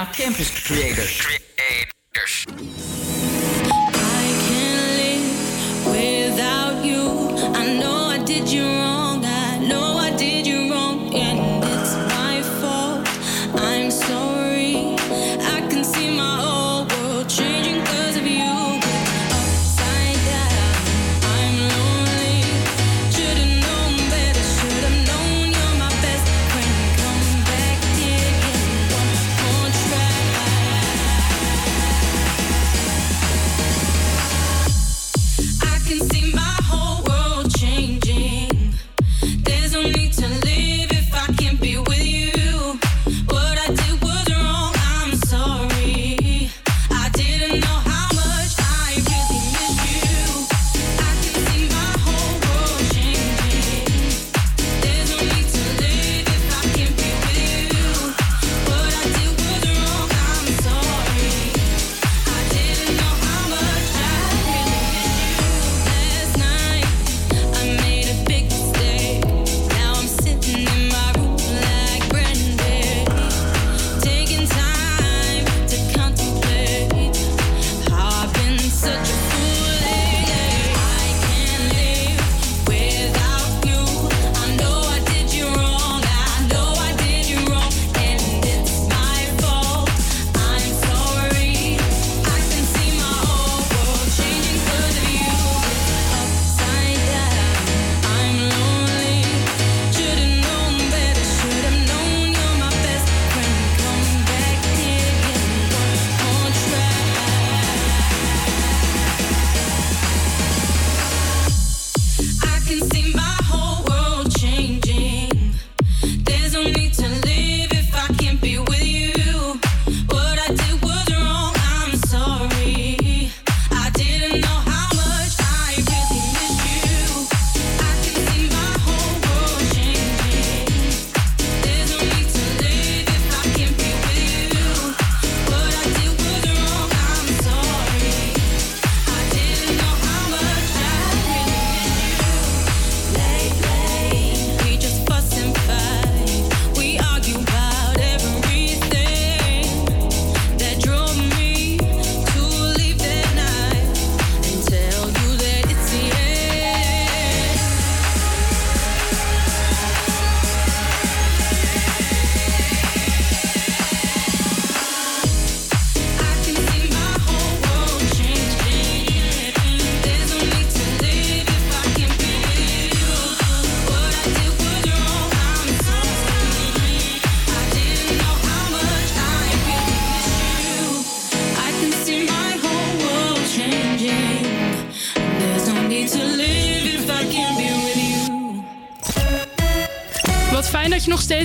Campus Creators.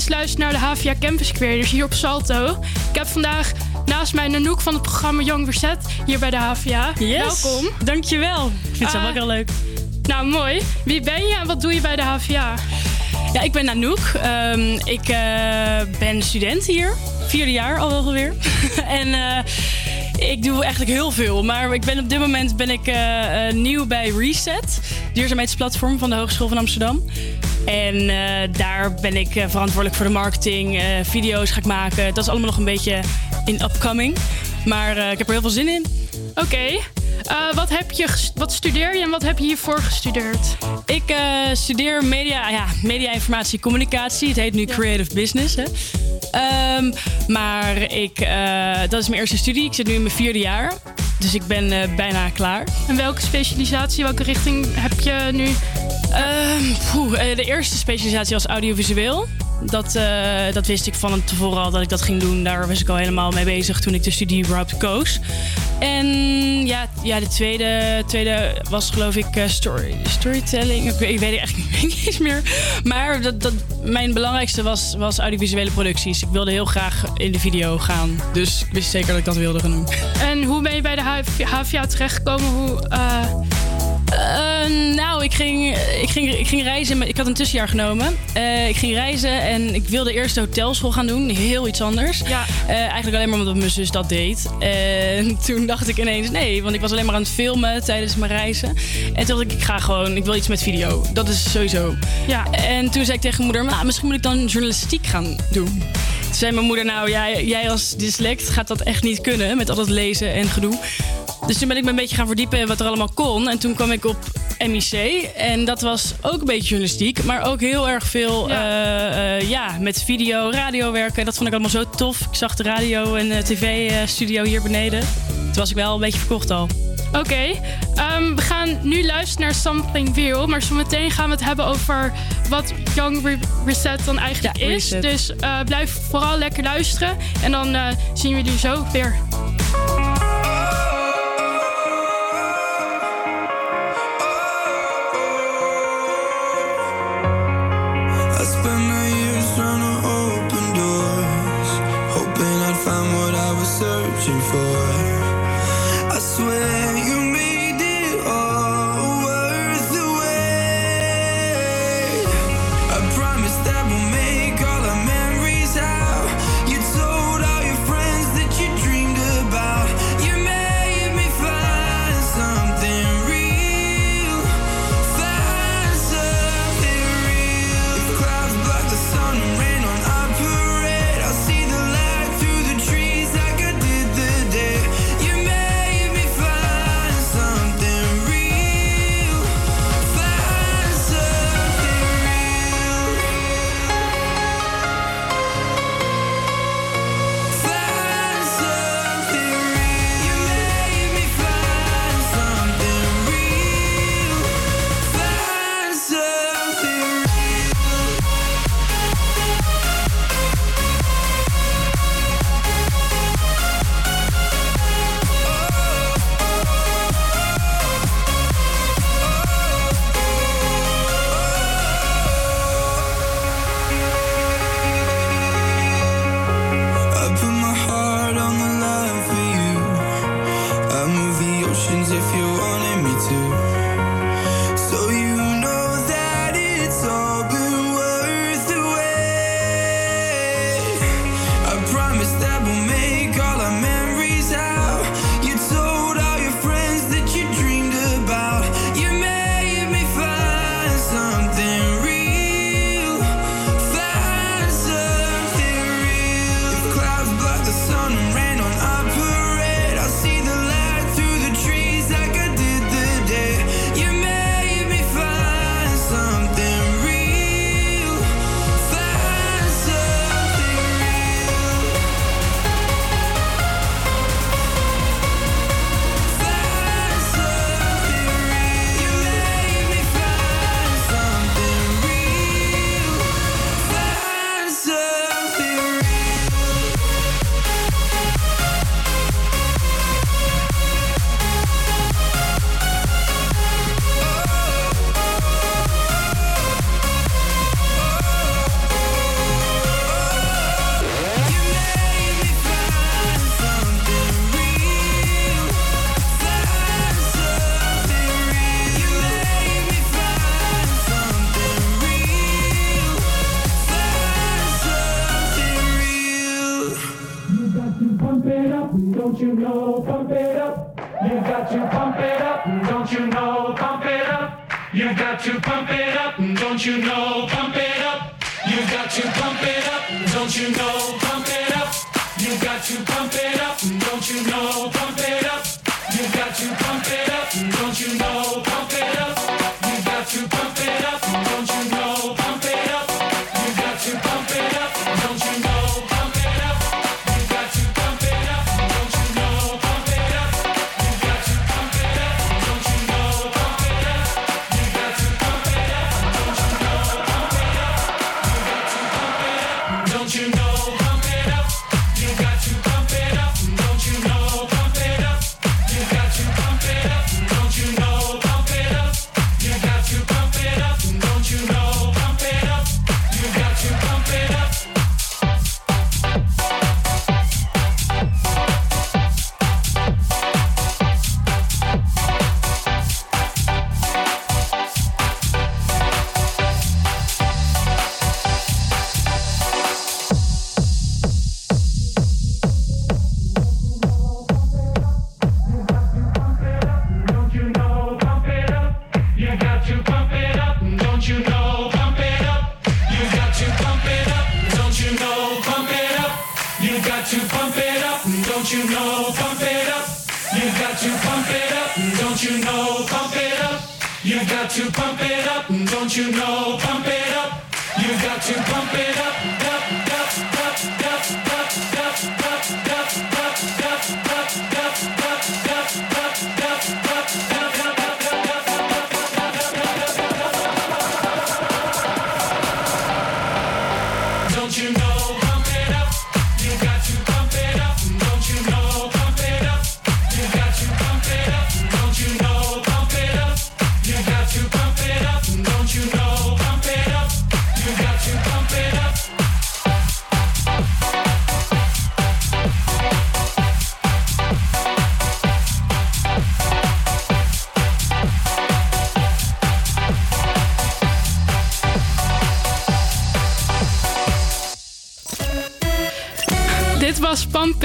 Steeds luistert naar de HVA Campus Creators hier op Salto. Ik heb vandaag naast mij Nanoek van het programma Young Verzet hier bij de HVA.
Yes.
Welkom.
Dankjewel. Ik vind het zelf
Ah.
ook heel leuk.
Nou, mooi. Wie ben je en wat doe je bij de HVA?
Ja, ik ben Nanoek. Ehm, ik eh, ben student hier. Vierde jaar al wel weer. (laughs) en eh, ik doe eigenlijk heel veel. Maar ik ben op dit moment ben ik eh, nieuw bij Reset. Duurzaamheidsplatform van de Hogeschool van Amsterdam. En eh, daar ben ik eh, verantwoordelijk voor de marketing. eh, video's ga ik maken. Dat is allemaal nog een beetje in upcoming. Maar ik heb er heel veel zin in.
Oké. Wat, heb je wat studeer je en wat heb je hiervoor gestudeerd?
Ik studeer media, ja, media, informatie, communicatie. Het heet nu Creative Business. Hè. Ehm, maar ik, dat is mijn eerste studie. Ik zit nu in mijn vierde jaar. Dus ik ben bijna klaar.
En welke specialisatie, welke richting heb je nu?
Ehm, eh, de eerste specialisatie was audiovisueel. Dat, eh, dat wist ik van tevoren al dat ik dat ging doen. Daar was ik al helemaal mee bezig toen ik de studie überhaupt koos. En ja, ja de tweede, tweede was geloof ik eh, story, storytelling. Ik, weet- ik weet echt (laughs) niet meer. Maar dat, dat, mijn belangrijkste was, was audiovisuele producties. Ik wilde heel graag in de video gaan. Dus ik wist zeker dat ik dat wilde gaan doen.
En hoe ben je bij de HV HVA terechtgekomen? Hoe, eh,
nou, ik ging, ik, ging, ik ging reizen. Ik had een tussenjaar genomen. Eh, ik ging reizen en ik wilde eerst de hotelschool gaan doen. Heel iets anders.
Ja.
Eh, eigenlijk alleen maar omdat mijn zus dat deed. En (laughs) toen dacht ik ineens nee, want ik was alleen maar aan het filmen tijdens mijn reizen. En toen dacht ik, ik ga gewoon, ik wil iets met video. Dat is sowieso.
Ja.
En toen zei ik tegen mijn moeder, misschien moet ik dan journalistiek gaan doen zei mijn moeder, nou jij, jij als dyslect gaat dat echt niet kunnen met al dat lezen en gedoe. Dus toen ben ik me een beetje gaan verdiepen in wat er allemaal kon. En toen kwam ik op MIC. En dat was ook een beetje journalistiek, maar ook heel erg veel ja. Eh, eh, ja met video, radio werken. Dat vond ik allemaal zo tof. Ik zag de radio en de tv-studio eh, hier beneden. Toen was ik wel een beetje verkocht al.
Oké, ehm, we gaan nu luisteren naar Something Real. Maar zometeen gaan we het hebben over wat Young Reset dan eigenlijk is. Dus blijf vooral lekker luisteren. En dan zien we jullie zo weer.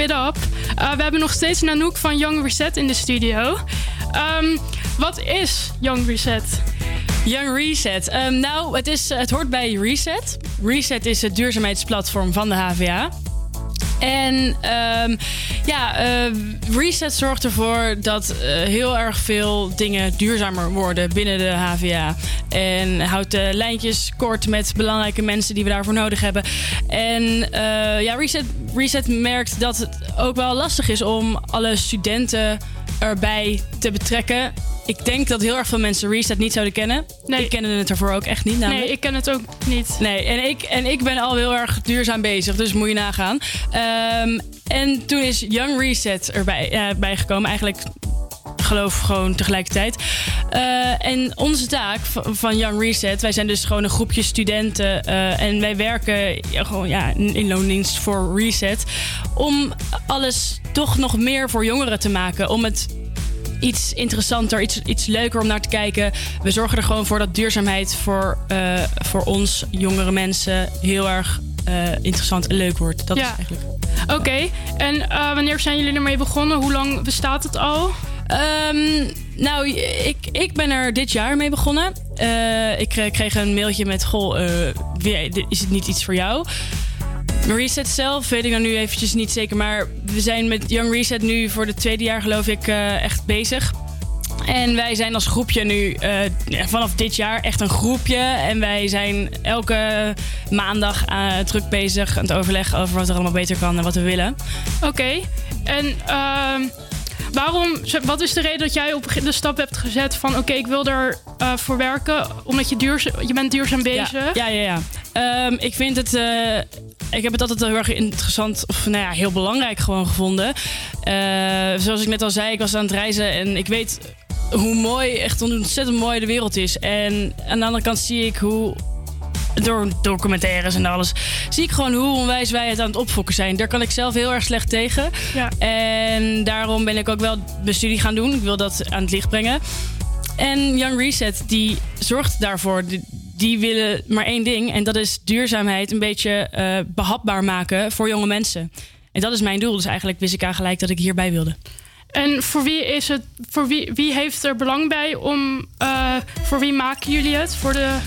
It
Up.
Uh, we hebben nog steeds Nanook van Young Reset in de studio. Ehm, wat is Young Reset?
Young Reset. Ehm, nou, het, is, het hoort bij Reset. Reset is het duurzaamheidsplatform van de HVA. En ehm, ja, eh, Reset zorgt ervoor dat eh, heel erg veel dingen duurzamer worden binnen de HVA. En houdt de lijntjes kort met belangrijke mensen die we daarvoor nodig hebben. En eh, ja, Reset, Reset merkt dat het ook wel lastig is om alle studenten erbij te betrekken. Ik denk dat heel erg veel mensen Reset niet zouden kennen.
Nee.
Ik kende het ervoor ook echt niet. namelijk.
Nee, ik ken het ook niet.
Nee, en ik, en ik ben al heel erg duurzaam bezig, dus moet je nagaan. Ehm, en toen is Young Reset erbij eh, bijgekomen, eigenlijk geloof gewoon tegelijkertijd. Eh, en onze taak van Young Reset, wij zijn dus gewoon een groepje studenten eh, en wij werken gewoon ja, in loondienst voor Reset om alles toch nog meer voor jongeren te maken, om het iets interessanter, iets, iets leuker om naar te kijken. We zorgen er gewoon voor dat duurzaamheid voor, eh, voor ons, jongere mensen, heel erg interessant en leuk wordt. Dat is
Ja.
eigenlijk.
Oké, en wanneer zijn jullie ermee begonnen? Hoe lang bestaat het al?
Ehm, nou, ik, ik ben er dit jaar mee begonnen. Eh, ik eh, kreeg een mailtje met: Goh, eh, is het niet iets voor jou? Reset zelf weet ik dan nu eventjes niet zeker. Maar we zijn met Young Reset nu voor het tweede jaar, geloof ik, echt bezig. En wij zijn als groepje nu vanaf dit jaar echt een groepje. En wij zijn elke maandag eh, druk bezig aan het overleggen over wat er allemaal beter kan en wat we willen.
Oké, en ehm, waarom, wat is de reden dat jij op de stap hebt gezet van... oké, ik wil er eh, voor werken, omdat je, je bent duurzaam bezig?
Ja, ja, ja. ja. Ehm, ik vind het. eh, ik heb het altijd heel erg interessant, of nou ja, heel belangrijk gewoon gevonden. Eh, zoals ik net al zei, ik was aan het reizen en ik weet hoe mooi, echt ontzettend mooi de wereld is. En aan de andere kant zie ik hoe door documentaires en alles, zie ik gewoon hoe onwijs wij het aan het opfokken zijn. Daar kan ik zelf heel erg slecht tegen. En daarom ben ik ook wel mijn studie gaan doen. Ik wil dat aan het licht brengen. En Young Reset, die zorgt daarvoor. Die, die willen maar één ding. En dat is duurzaamheid een beetje eh, behapbaar maken voor jonge mensen. En dat is mijn doel. Dus eigenlijk wist ik aan gelijk dat ik hierbij wilde.
En voor wie is het, voor wie, wie heeft er belang bij om, eh, voor wie maken jullie het? Voor de,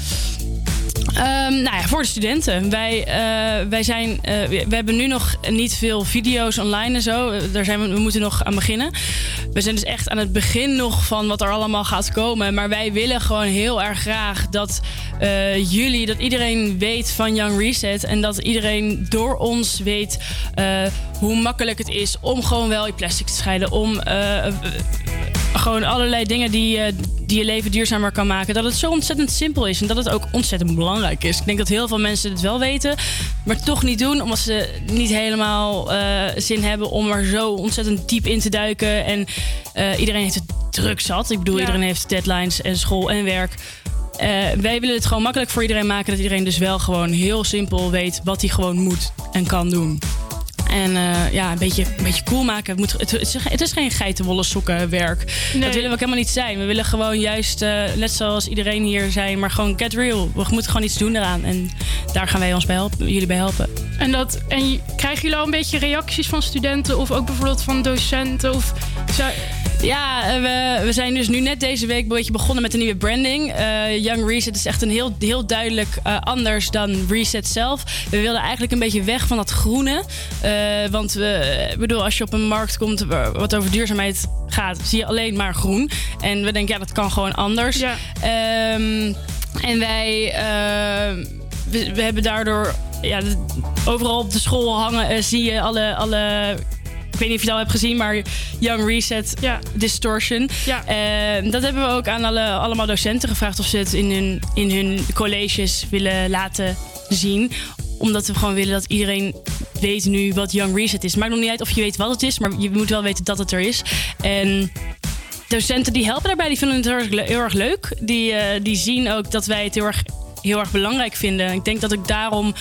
Ehm, nou ja, voor de studenten. Wij, eh, wij zijn, eh, we, hebben nu nog niet veel video's online en zo. Eh, Daar zijn we, we moeten nog aan beginnen. We zijn dus echt aan het begin nog van wat er allemaal gaat komen. Maar wij willen gewoon heel erg graag dat jullie, dat iedereen weet van Young Reset. En dat iedereen door ons weet hoe makkelijk het is om gewoon wel je plastic te scheiden. Om gewoon allerlei dingen die, eh, die je leven duurzamer kan maken. Dat het zo ontzettend simpel is en dat het ook ontzettend belangrijk is. Ik denk dat heel veel mensen het wel weten, maar toch niet doen. Omdat ze niet helemaal eh, zin hebben om er zo ontzettend diep in te duiken. En eh, iedereen heeft het druk zat. Ik bedoel,
Ja.
iedereen heeft deadlines en school en werk. Wij willen het gewoon makkelijk voor iedereen maken. Dat iedereen dus wel gewoon heel simpel weet wat hij gewoon moet en kan doen. En eh, ja, een beetje, een beetje cool maken. Het, moet, het, het is, geen geitenwolle sokken werk.
Nee.
Dat willen we ook helemaal niet zijn. We willen gewoon juist, eh, net zoals iedereen hier zijn, maar gewoon get real. We moeten gewoon iets doen eraan. En daar gaan wij ons bij helpen, jullie bij helpen.
en, dat, en krijgen jullie al een beetje reacties van studenten of ook bijvoorbeeld van docenten? Of,
Ja, eh, we, we zijn dus nu net deze week een beetje begonnen met een nieuwe branding. Eh, Young Reset is echt een heel, heel duidelijk eh, anders dan Reset zelf. We wilden eigenlijk een beetje weg van dat groene. Want we, bedoel, als je op een markt komt wat over duurzaamheid gaat, zie je alleen maar groen. En we denken, ja, dat kan gewoon anders. Ehm, en wij eh, we, we hebben daardoor ja, overal op de school hangen, zie je alle, alle. Ik weet niet of je het al hebt gezien, maar Young Reset Distortion. Eh, dat hebben we ook aan alle, allemaal docenten gevraagd of ze het in hun, in hun colleges willen laten zien omdat we gewoon willen dat iedereen weet nu wat Young Reset is. Maakt nog niet uit of je weet wat het is, maar je moet wel weten dat het er is. En docenten die helpen daarbij, die vinden het heel erg, le- heel erg leuk. Die, eh, die zien ook dat wij het heel erg, heel erg belangrijk vinden. Ik denk dat ik daarom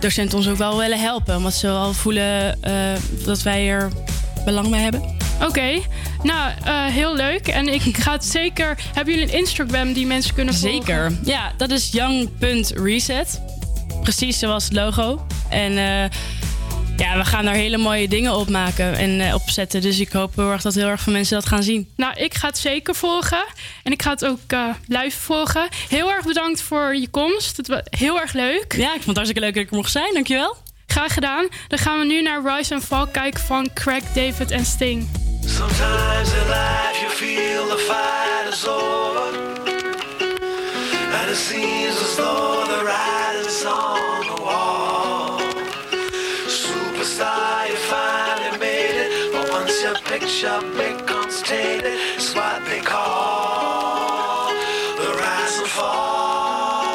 docenten ons ook wel willen helpen. Omdat ze wel voelen eh, dat wij er belang bij hebben.
Oké, nou eh, heel leuk. En ik ga het zeker. Hebben jullie een Instagram die mensen kunnen volgen?
Zeker. Ja, dat is young.reset. Precies zoals het logo. En eh, ja, we gaan daar hele mooie dingen op maken en eh, opzetten. Dus ik hoop heel erg dat heel erg veel mensen dat gaan zien.
Nou, ik ga het zeker volgen. En ik ga het ook eh, live volgen. Heel erg bedankt voor je komst. Het was heel erg leuk.
Ja, ik vond het hartstikke leuk dat ik er mocht zijn. Dankjewel.
Graag gedaan. Dan gaan we nu naar Rise and Fall kijken van Craig David en Sting.
Sometimes in life you feel the fight is over. And it seems as though the writing's on Superstar, you finally made it. But once your picture becomes tainted, it's what they call the rise and fall.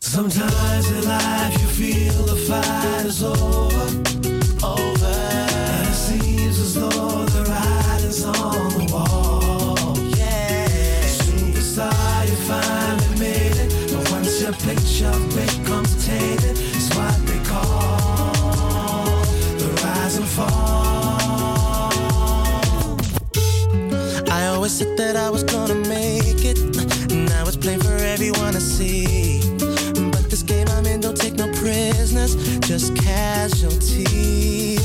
Sometimes you feel
always said that I was gonna make it. Now it's plain for everyone to see. But this game I'm in don't take no prisoners, just casualties.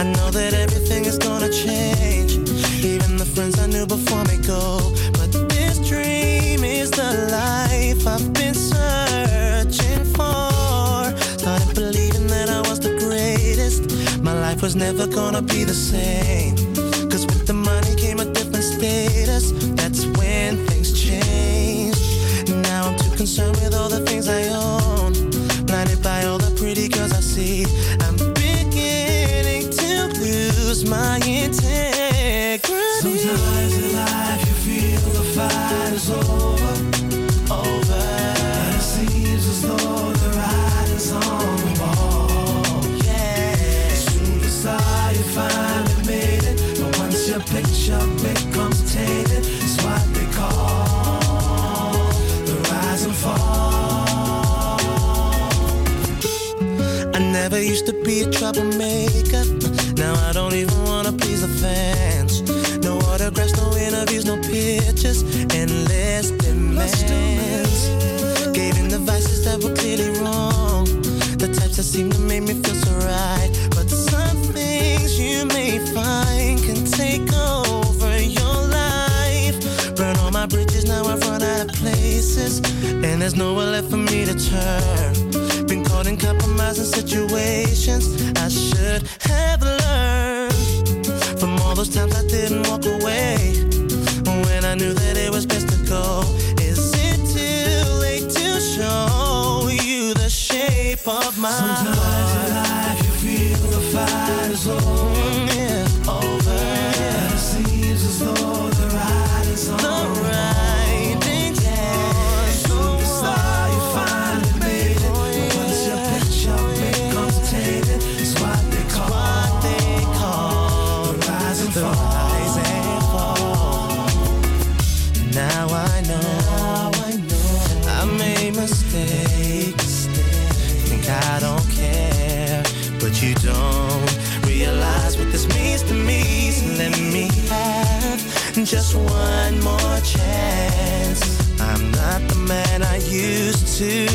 I know that everything is gonna change. Even the friends I knew before me go. But this dream is the life I've been searching for. Started believing that I was the greatest. My life was never gonna be the same. With all the used to be a troublemaker. Now I don't even wanna please the fans. No autographs, no interviews, no pictures, endless demands. Gave in the vices that were clearly wrong. The types that seem to make me feel so right. But some things you may find can take over your life. Burn all my bridges, now I've run out of places. And there's nowhere left for me to turn. Compromising situations I should have learned from all those times I didn't walk away when I knew that it was best to go. Is it too late to show you the shape of my
Sometimes in life you feel the fight is over.
Just one more chance. I'm not the man I used to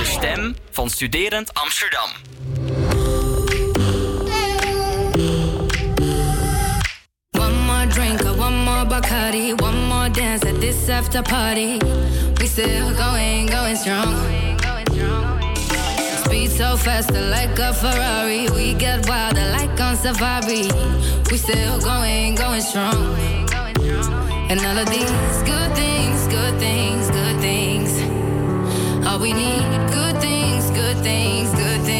De stem van studerend Amsterdam.
One more drink, one more Bacardi, one more dance at this after party. We still going, going strong. Speed so faster like a Ferrari. We get wilder like on safari. We still going, going strong. And all of these good things, good things, good things. All we need, good things, good things, good things.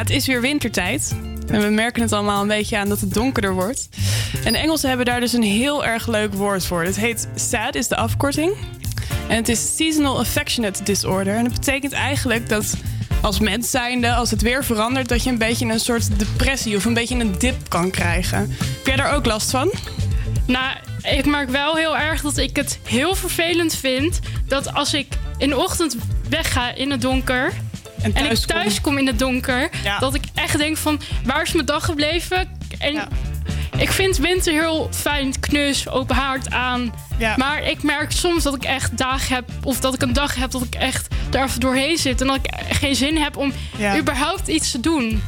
het is weer wintertijd. En we merken het allemaal een beetje aan dat het donkerder wordt. En Engelsen hebben daar dus een heel erg leuk woord voor. Het heet SAD, is de afkorting. En het is Seasonal Affectionate Disorder. En dat betekent eigenlijk dat als mens zijnde, als het weer verandert... dat je een beetje een soort depressie of een beetje een dip kan krijgen. Heb jij daar ook last van?
Nou, ik merk wel heel erg dat ik het heel vervelend vind dat als ik in de ochtend wegga in het donker. En, ik thuis kom in het donker. Dat ik echt denk van waar is mijn dag gebleven? En ik vind winter heel fijn, knus, open haard aan. Maar ik merk soms dat ik echt dagen heb, of dat ik een dag heb dat ik echt daar even doorheen zit. En dat ik geen zin heb om überhaupt iets te doen.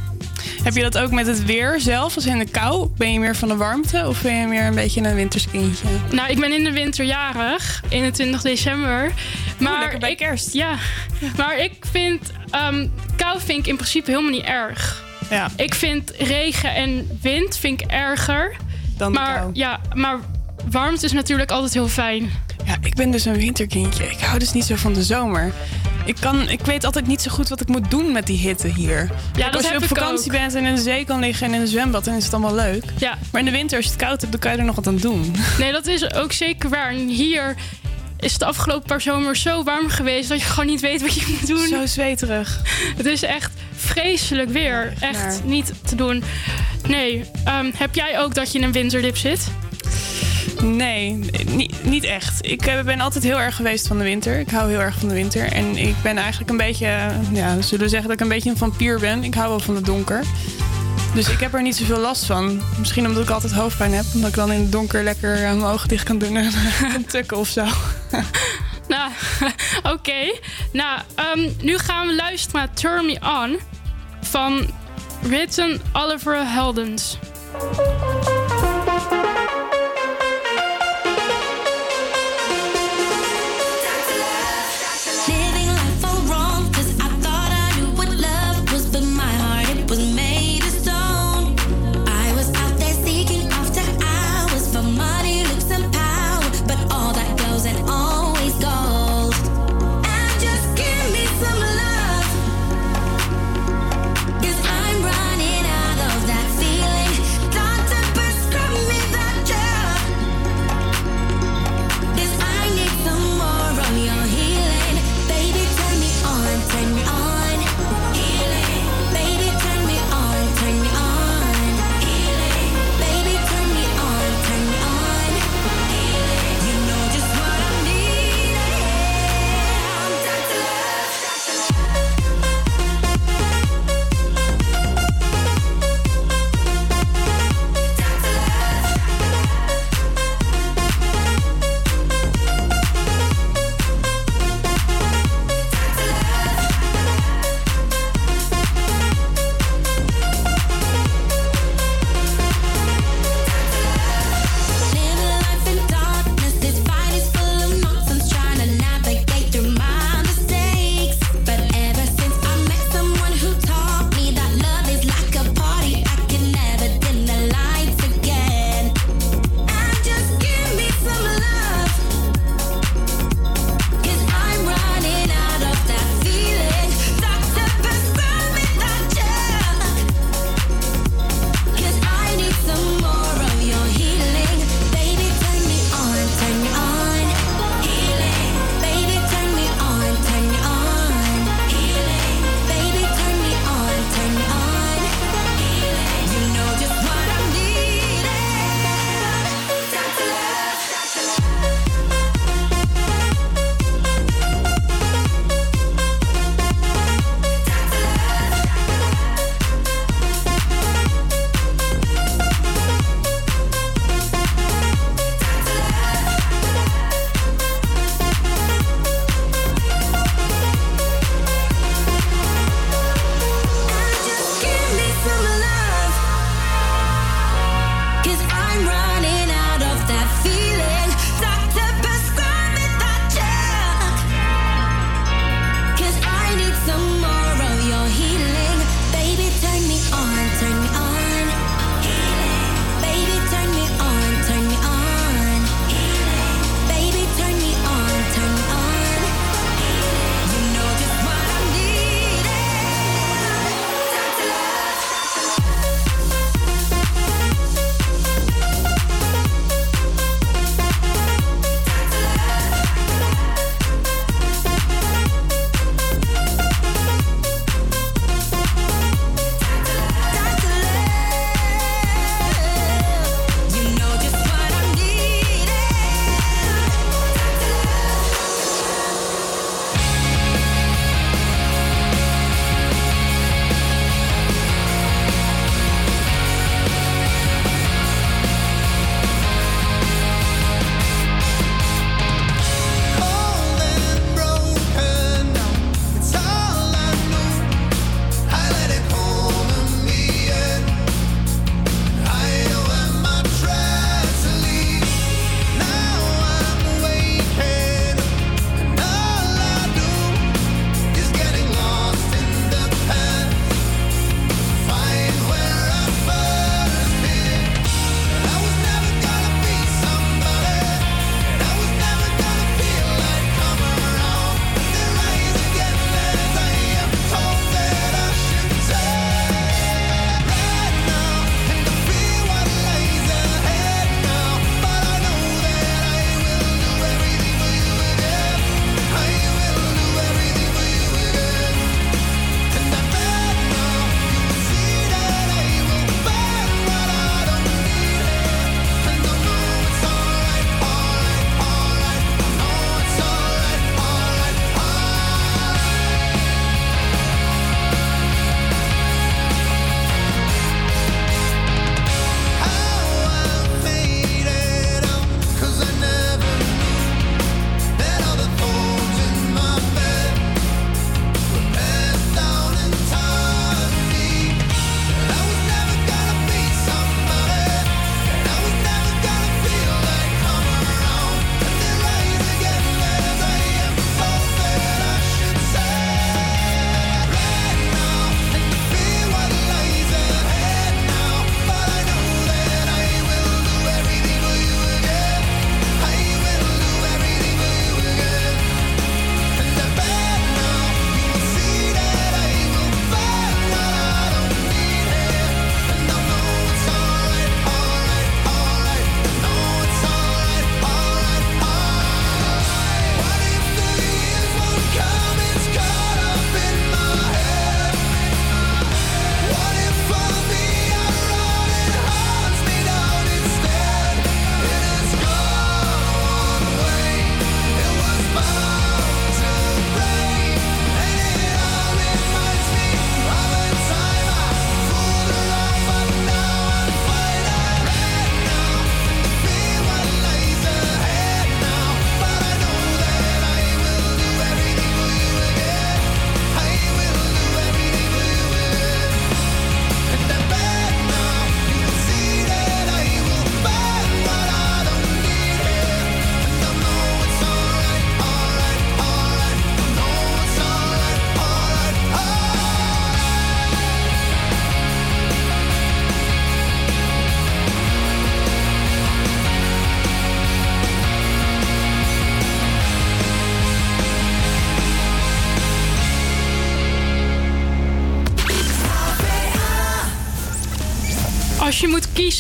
Heb je dat ook met het weer zelf, als in de kou? Ben je meer van de warmte of ben je meer een beetje een winterskindje?
Nou, ik ben in de winter jarig, 21 december. Maar ik, kerst. Ja, maar ik vind ehm, kou vind ik in principe helemaal niet erg.
Ja.
Ik vind regen en wind vind ik erger.
Dan
maar
kou.
ja, maar warmte is natuurlijk altijd heel fijn.
Ja, ik ben dus een winterkindje. Ik hou dus niet zo van de zomer. Ik, kan, ik weet altijd niet zo goed wat ik moet doen met die hitte hier. Kijk, als je op vakantie
ook.
bent en in de zee kan liggen en in een zwembad, dan is het allemaal leuk.
Ja.
Maar in de winter, als je het koud hebt, dan kan je er nog wat aan doen. (laughs)
Nee, dat is ook zeker waar. En hier is het afgelopen paar zomers zo warm geweest dat je gewoon niet weet wat je moet doen.
Zo zweterig. (laughs)
Het is echt vreselijk weer. Echt niet te doen. Nee, ehm, heb jij ook dat je in een winterdip zit?
Nee, niet, echt. Ik eh, ben altijd heel erg geweest van de winter. Ik hou heel erg van de winter. En ik ben eigenlijk een beetje, eh, ja, we zullen zeggen dat ik een beetje een vampier ben. Ik hou wel van het donker. Dus ik heb er niet zoveel last van. Misschien omdat ik altijd hoofdpijn heb. Omdat ik dan in het donker lekker eh, mijn ogen dicht kan doen en tukken of zo. (laughs)
Nou, (laughs) oké. Nou, ehm, nu gaan we luisteren naar Turn Me On van Written Oliver Heldens.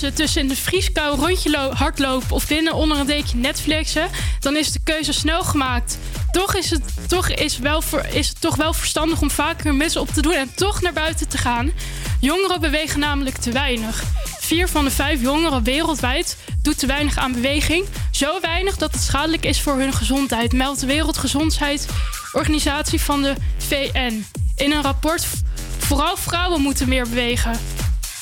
Kiezen tussen in de vrieskou rondje lo- hardlopen of binnen onder een dekje Netflixen, dan is de keuze snel gemaakt. Toch is het, toch is wel voor, is het toch wel verstandig om vaker muts op te doen en toch naar buiten te gaan. Jongeren bewegen namelijk te weinig. Vier van de vijf jongeren wereldwijd doet te weinig aan beweging. Zo weinig dat het schadelijk is voor hun gezondheid, meldt de Wereldgezondheidsorganisatie van de VN. In een rapport, vooral vrouwen moeten meer bewegen.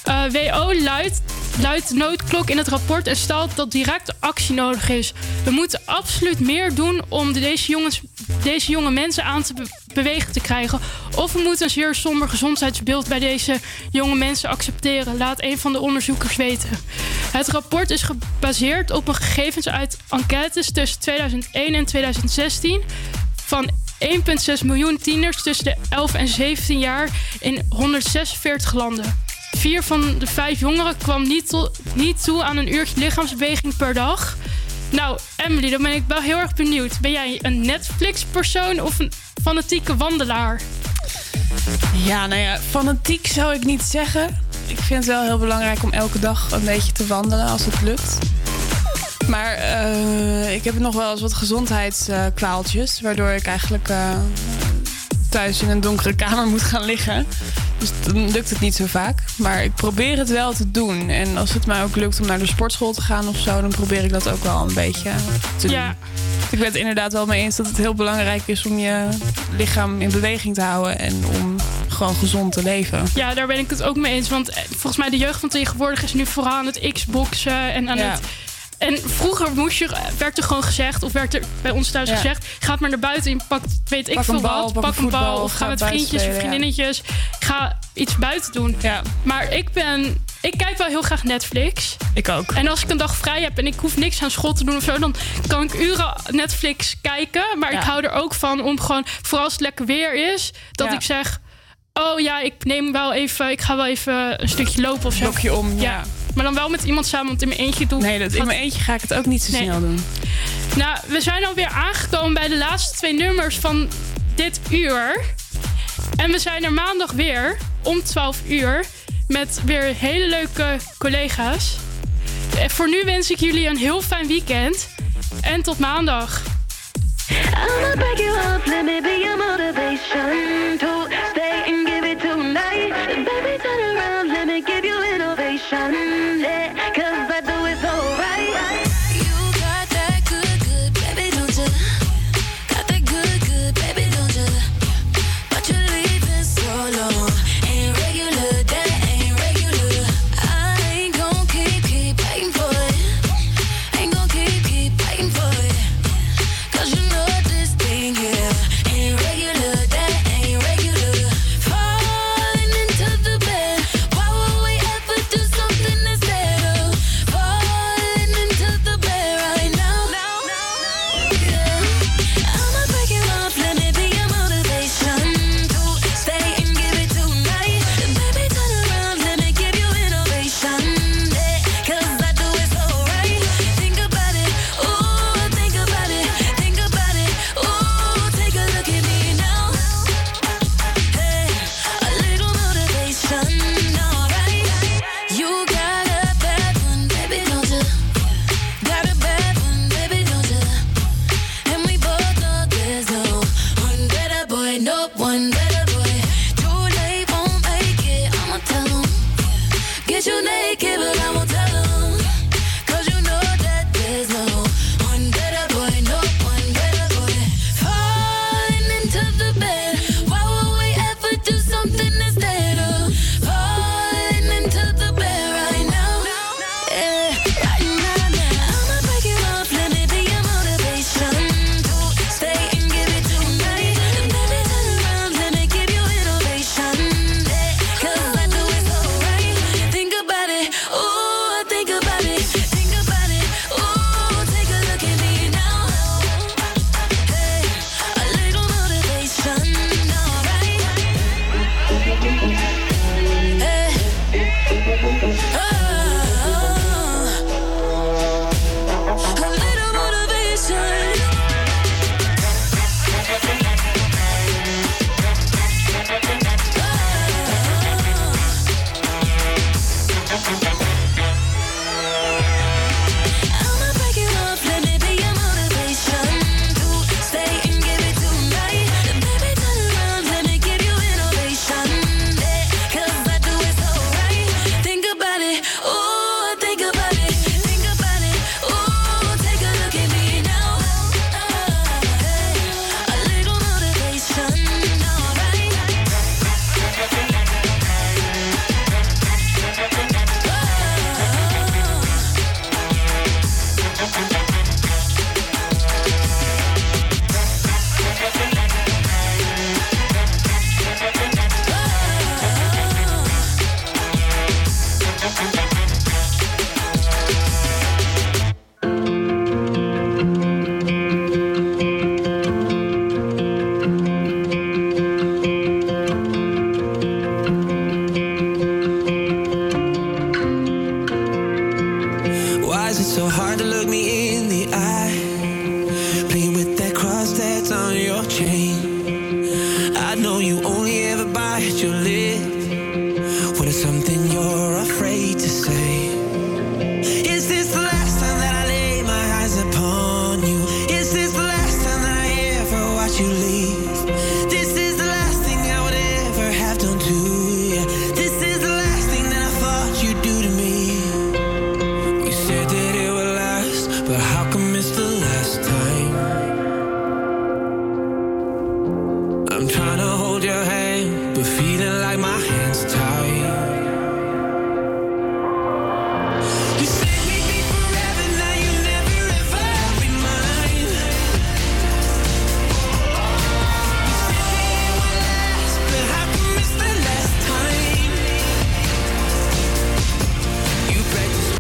Eh, WO luidt, luidt noodklok in het rapport en stelt dat direct actie nodig is. We moeten absoluut meer doen om deze, jongens, deze jonge mensen aan te be- bewegen te krijgen. Of we moeten een zeer somber gezondheidsbeeld bij deze jonge mensen accepteren, laat een van de onderzoekers weten. Het rapport is gebaseerd op een gegevens uit enquêtes tussen 2001 en 2016 van 1,6 miljoen tieners tussen de 11 en 17 jaar in 146 landen. Vier van de vijf jongeren kwam niet, to- niet toe aan een uurtje lichaamsbeweging per dag. Nou, Emily, dan ben ik wel heel erg benieuwd. Ben jij een Netflix-persoon of een fanatieke wandelaar?
Ja, nou ja, fanatiek zou ik niet zeggen. Ik vind het wel heel belangrijk om elke dag een beetje te wandelen als het lukt. Maar eh, ik heb nog wel eens wat gezondheidskwaaltjes, waardoor ik eigenlijk eh, thuis in een donkere kamer moet gaan liggen. Dus dan lukt het niet zo vaak. Maar ik probeer het wel te doen. En als het mij ook lukt om naar de sportschool te gaan of zo, dan probeer ik dat ook wel een beetje te doen. Ik ben het inderdaad wel mee eens dat het heel belangrijk is om je lichaam in beweging te houden en om gewoon gezond te leven.
Ja, daar ben ik het ook mee eens. Want eh, volgens mij de jeugd van tegenwoordig is nu vooral aan het Xboxen en aan
Ja.
het... En vroeger moest je, werd er gewoon gezegd, of werd er bij ons thuis
Ja.
gezegd... ga maar naar buiten en pak, weet ik
Pak
veel
bal,
wat.
pak
Pak
een
bal of
ga
ga met vriendjes of
spelen,
vriendinnetjes. Ga iets buiten doen. Maar ik ben... Ik kijk wel heel graag Netflix.
Ik ook.
En als ik een dag vrij heb en ik hoef niks aan school te doen of zo... dan kan ik uren Netflix kijken. Maar ik hou er ook van om gewoon, vooral als het lekker weer is... dat
Ja.
ik zeg... Oh ja, ik neem wel even, ik ga wel even een stukje lopen of zo.
Blokje om, ja.
Maar dan wel met iemand samen, want in mijn eentje doe
Nee, dat, in mijn eentje ga ik het ook niet zo
Nee.
snel doen.
Nou, we zijn alweer aangekomen bij de laatste twee nummers van dit uur. En we zijn er maandag weer om 12 uur met weer hele leuke collega's. Eh, Voor nu wens ik jullie een heel fijn weekend. En tot maandag.
I'ma
Sunday.